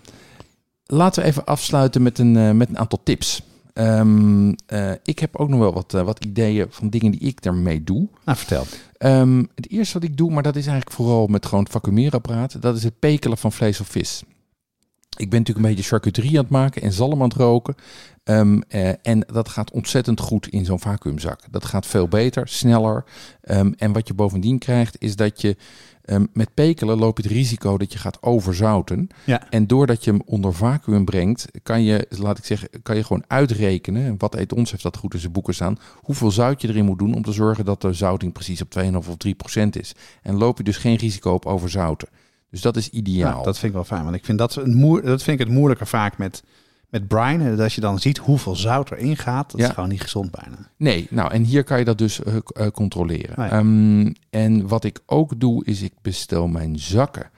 laten we even afsluiten met een, eh, met een aantal tips. Ehm, eh, ik heb ook nog wel wat, eh, wat ideeën van dingen die ik daarmee doe. Nou, vertel. Ehm, het eerste wat ik doe, maar dat is eigenlijk vooral met gewoon vacuumeerapparaat, dat is het pekelen van vlees of vis. Ik ben natuurlijk een beetje charcuterie aan het maken en zalm aan het roken. Ehm, eh, en dat gaat ontzettend goed in zo'n vacuümzak. Dat gaat veel beter, sneller. En wat je bovendien krijgt, is dat je ehm, met pekelen loop je het risico dat je gaat overzouten. Ja. En doordat je hem onder vacuüm brengt, kan je, laat ik zeggen, kan je gewoon uitrekenen. En wat eet ons heeft dat goed in zijn boeken staan. Hoeveel zout je erin moet doen om te zorgen dat de zouting precies op 2,5 of 3 procent is. En loop je dus geen risico op overzouten. Dus dat is ideaal. Ja, dat vind ik wel fijn. Want ik vind dat, een moer, dat vind ik het moeilijker vaak met, met brine, en als je dan ziet hoeveel zout erin gaat, dat Ja. is gewoon niet gezond bijna. Nee, nou en hier kan je dat dus eh, eh, controleren. Nee. Ehm, en wat ik ook doe, is ik bestel mijn zakken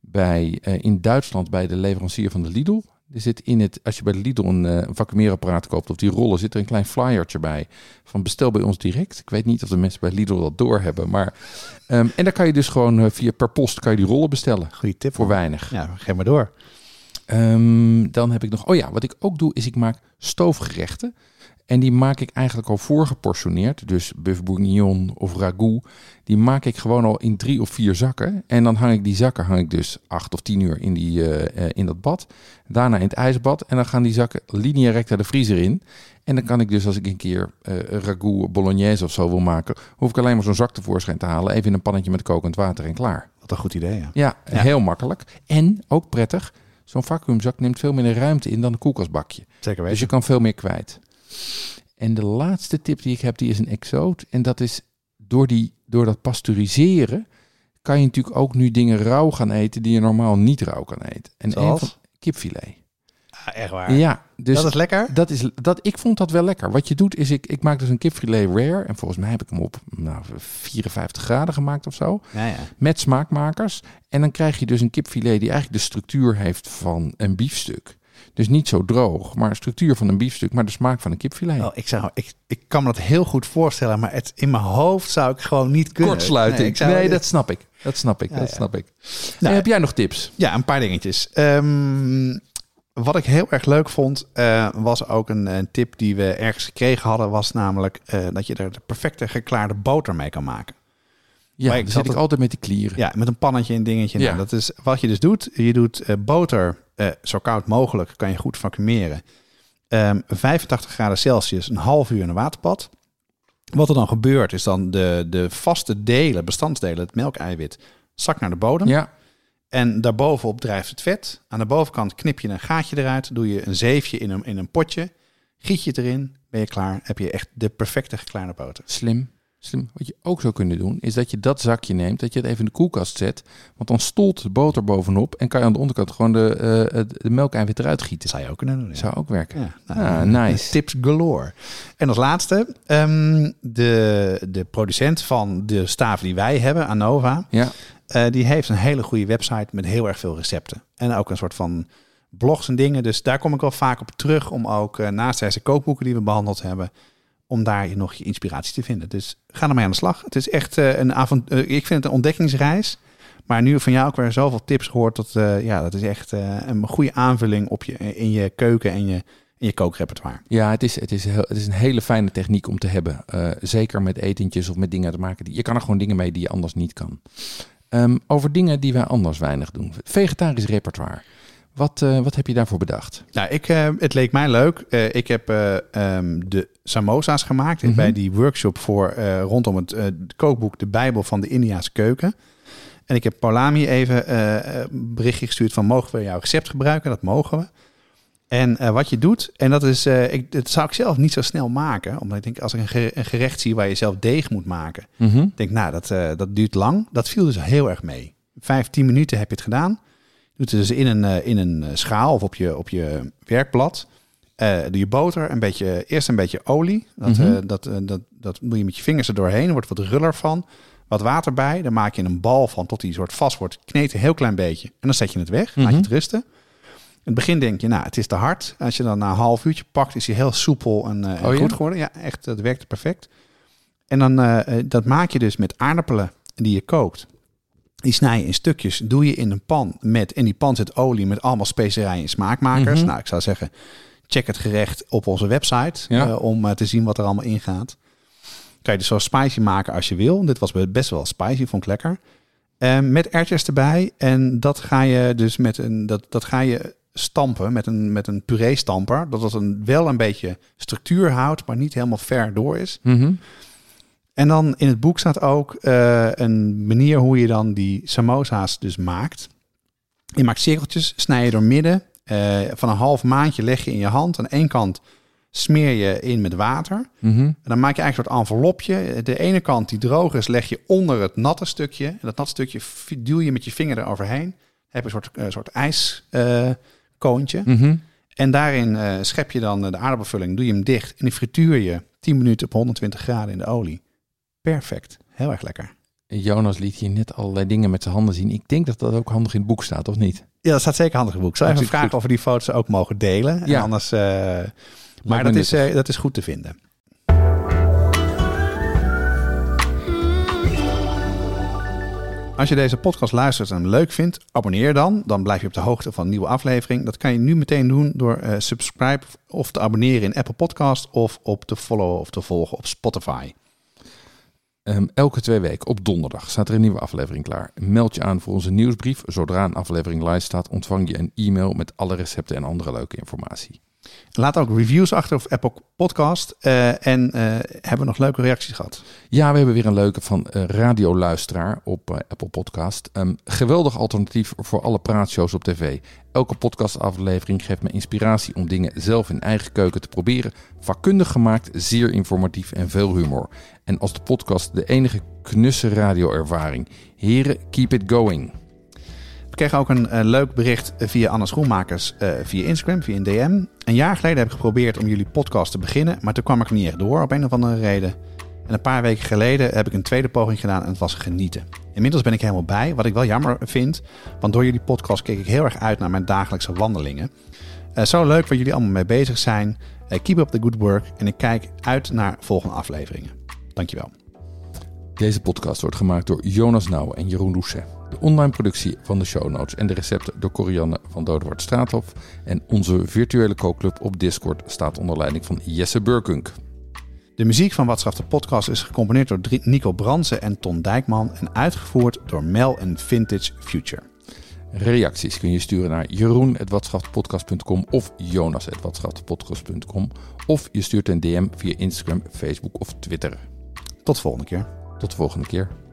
bij, eh, in Duitsland bij de leverancier van de Lidl. Er zit in het, als je bij de Lidl een, eh, vacuumeerapparaat koopt of die rollen, zit er een klein flyertje bij van bestel bij ons direct. Ik weet niet of de mensen bij Lidl dat doorhebben, maar ehm, en dan kan je dus gewoon eh, via per post kan je die rollen bestellen Goeie tip. voor weinig. Ja, geef maar door. Ehm, dan heb ik nog, oh ja, wat ik ook doe, is ik maak stoofgerechten. En die maak ik eigenlijk al voorgeportioneerd. Dus buff bourguignon of ragout. Die maak ik gewoon al in drie of vier zakken. En dan hang ik die zakken hang ik dus acht of tien uur in, die, eh, eh, in dat bad. Daarna in het ijsbad. En dan gaan die zakken linea recta de vriezer in. En dan kan ik dus als ik een keer eh ragout bolognese of zo wil maken... hoef ik alleen maar zo'n zak tevoorschijn te halen. Even in een pannetje met kokend water en klaar. Wat een goed idee, ja. Ja, Ja. heel makkelijk. En ook prettig. Zo'n vacuümzak neemt veel minder ruimte in dan een koelkastbakje. Zeker Dus je kan veel meer kwijt. En de laatste tip die ik heb, die is een exoot. En dat is door, die, door dat pasteuriseren kan je natuurlijk ook nu dingen rauw gaan eten die je normaal niet rauw kan eten. En een Zoals? van kipfilet. Echt waar. Ja, dus dat is lekker. dat is, dat, ik vond dat wel lekker. Wat je doet is, ik, ik maak dus een kipfilet rare. En volgens mij heb ik hem op nou, 54 graden gemaakt of zo. Ja, ja. Met smaakmakers. En dan krijg je dus een kipfilet die eigenlijk de structuur heeft van een biefstuk. Dus niet zo droog, maar structuur van een biefstuk, maar de smaak van een kipfilet. Oh, ik, zou, ik, ik kan me dat heel goed voorstellen, maar het, in mijn hoofd zou ik gewoon niet kunnen. Kortsluiting. Nee, Nee, dat snap ik. Dat snap ik. Ja, dat snap ik. Nou, heb jij nog tips? Ja, een paar dingetjes. Ehm, wat ik heel erg leuk vond, eh, was ook een, een tip die we ergens gekregen hadden, was namelijk eh, dat je er de perfecte geklaarde boter mee kan maken. Ja, Maar ik zit ik altijd met die klieren. Ja, met een pannetje en dingetje. Ja. Nou, dat is wat je dus doet. Je doet eh, boter eh, zo koud mogelijk, kan je goed vacuumeren. Ehm 85 graden Celsius, een half uur in een waterbad. Wat er dan gebeurt, is dan de, de vaste delen, bestandsdelen, het melkeiwit, zakt naar de bodem. Ja, En daarbovenop drijft het vet. Aan de bovenkant knip je een gaatje eruit. Doe je een zeefje in een, in een potje. Giet je het erin. Ben je klaar. Heb je echt de perfecte geklaarde boter. slim. Slim. Wat je ook zou kunnen doen, is dat je dat zakje neemt, dat je het even in de koelkast zet. Want dan stolt de boter bovenop en kan je aan de onderkant gewoon de, eh, de, de melkeiwit eruit gieten. zou je ook kunnen doen. ja. Zou ook werken. Ja, Ah, nice. Tips galore. En als laatste, ehm, de, de producent van de staven die wij hebben, Anova, Ja, eh, die heeft een hele goede website met heel erg veel recepten. En ook een soort van blogs en dingen. Dus daar kom ik wel vaak op terug om ook eh, naast deze kookboeken die we behandeld hebben, om daar nog je inspiratie te vinden. Dus ga ermee aan de slag. Het is echt eh, een avond. ik vind het een ontdekkingsreis. Maar nu van jou ook weer zoveel tips gehoord. Dat, ja, dat is echt een goede aanvulling op je, in je keuken en je, in je kookrepertoire. ja het, is, het, is heel, het is een hele fijne techniek om te hebben. Zeker met etentjes of met dingen te maken. Je kan er gewoon dingen mee die je anders niet kan. Ehm, over dingen die wij anders weinig doen. Vegetarisch repertoire. Wat, eh, wat heb je daarvoor bedacht? Nou, ik, eh, het leek mij leuk. Eh, ik heb eh, ehm, de samosa's gemaakt Mhm. bij die workshop voor rondom het kookboek De Bijbel van de Indiaanse Keuken. En ik heb Paulami even een berichtje gestuurd van mogen we jouw recept gebruiken? Dat mogen we. En eh, wat je doet, en dat is, eh, ik, dat zou ik zelf niet zo snel maken. Omdat ik denk, als ik een, gere- een gerecht zie waar je zelf deeg moet maken. Ik denk, nou, dat, eh, dat duurt lang. Dat viel dus heel erg mee. Vijf, tien minuten heb je het gedaan. Je doet het dus in een, in een schaal of op je, op je werkblad. Doe je boter, een beetje, eerst een beetje olie. Dat, Mhm. dat, dat, dat doe je met je vingers er doorheen. Er wordt wat ruller van. Wat water bij. Dan maak je een bal van tot die soort vast wordt. Kneed een heel klein beetje. En dan zet je het weg. Laat je Mhm. het rusten. In het begin denk je, nou, het is te hard. Als je dan na een half uurtje pakt, is hij heel soepel en, eh, en Oh ja? goed geworden. Ja, echt, dat werkt perfect. En dan, eh, eh, dat maak je dus met aardappelen die je kookt. Die snij je in stukjes, doe je in een pan met, in die pan zit olie met allemaal specerijen en smaakmakers. Mhm. Nou, ik zou zeggen, check het gerecht op onze website Ja. om te zien wat er allemaal in gaat. Kan je dus zo spicy maken als je wil. Dit was best wel spicy, vond ik lekker. Met erwtjes erbij. En dat ga je dus met een, dat, dat ga je stampen met een, met een puree stamper. Dat het een, wel een beetje structuur houdt, maar niet helemaal ver door is. Mhm. En dan in het boek staat ook eh, een manier hoe je dan die samosa's dus maakt. Je maakt cirkeltjes, snij je door midden. Eh, van een half maandje leg je in je hand. Aan één kant smeer je in met water. Mhm. En dan maak je eigenlijk een soort envelopje. De ene kant die droog is, leg je onder het natte stukje. En dat natte stukje duw je met je vinger eroverheen. Dan heb je een soort, eh, soort ijskoontje. Mhm. En daarin eh, schep je dan eh, de aardappelvulling, doe je hem dicht en die frituur je 10 minuten op 120 graden in de olie. Perfect. Heel erg lekker. Jonas liet hier net allerlei dingen met zijn handen zien. Ik denk dat dat ook handig in het boek staat, of niet? Ja, dat staat zeker handig in het boek. Zou even Hartstikke vragen of we die foto's ook mogen delen. En Ja. anders, eh, maar dat is, dat is goed te vinden. Als je deze podcast luistert en leuk vindt, abonneer dan. Dan blijf je op de hoogte van een nieuwe aflevering. Dat kan je nu meteen doen door eh subscribe of te abonneren in Apple Podcast of op te followen of te volgen op Spotify. Ehm, elke twee weken op donderdag staat er een nieuwe aflevering klaar. Meld je aan voor onze nieuwsbrief. Zodra een aflevering live staat, ontvang je een e-mail met alle recepten en andere leuke informatie. Laat ook reviews achter op Apple Podcast. eh, en eh, hebben we nog leuke reacties gehad? Ja, we hebben weer een leuke van eh, radioluisteraar op Apple Podcast. Een geweldig alternatief voor alle praatshows op tv. Elke podcastaflevering geeft me inspiratie om dingen zelf in eigen keuken te proberen. Vakkundig gemaakt, zeer informatief en veel humor. En als de podcast de enige knusse radioervaring. Heren, keep it going. We kregen ook een eh, leuk bericht via Anne Schoenmakers eh, via Instagram, via een DM. Een jaar geleden heb ik geprobeerd om jullie podcast te beginnen, maar toen kwam ik niet echt door op een of andere reden. En een paar weken geleden heb ik een tweede poging gedaan en het was genieten. Inmiddels ben ik helemaal bij, wat ik wel jammer vind, want door jullie podcast keek ik heel erg uit naar mijn dagelijkse wandelingen. Eh, zo leuk waar jullie allemaal mee bezig zijn. Keep up the good work en ik kijk uit naar volgende afleveringen. Dankjewel. Deze podcast wordt gemaakt door Jonas Nouwen en Jeroen Doucet. De online productie van de show notes en de recepten door Corianne van Dodewaard Straathof. En onze virtuele kookclub op Discord staat onder leiding van Jesse Burkunk. De muziek van Watschaf de podcast is gecomponeerd door Nico Bransen en Ton Dijkman en uitgevoerd door Mel en Vintage Future. Reacties kun je sturen naar jeroen.watschaftepodcast.com of jonas.watschaftepodcast.com of je stuurt een DM via Instagram, Facebook of Twitter. Tot de volgende keer. Tot de volgende keer.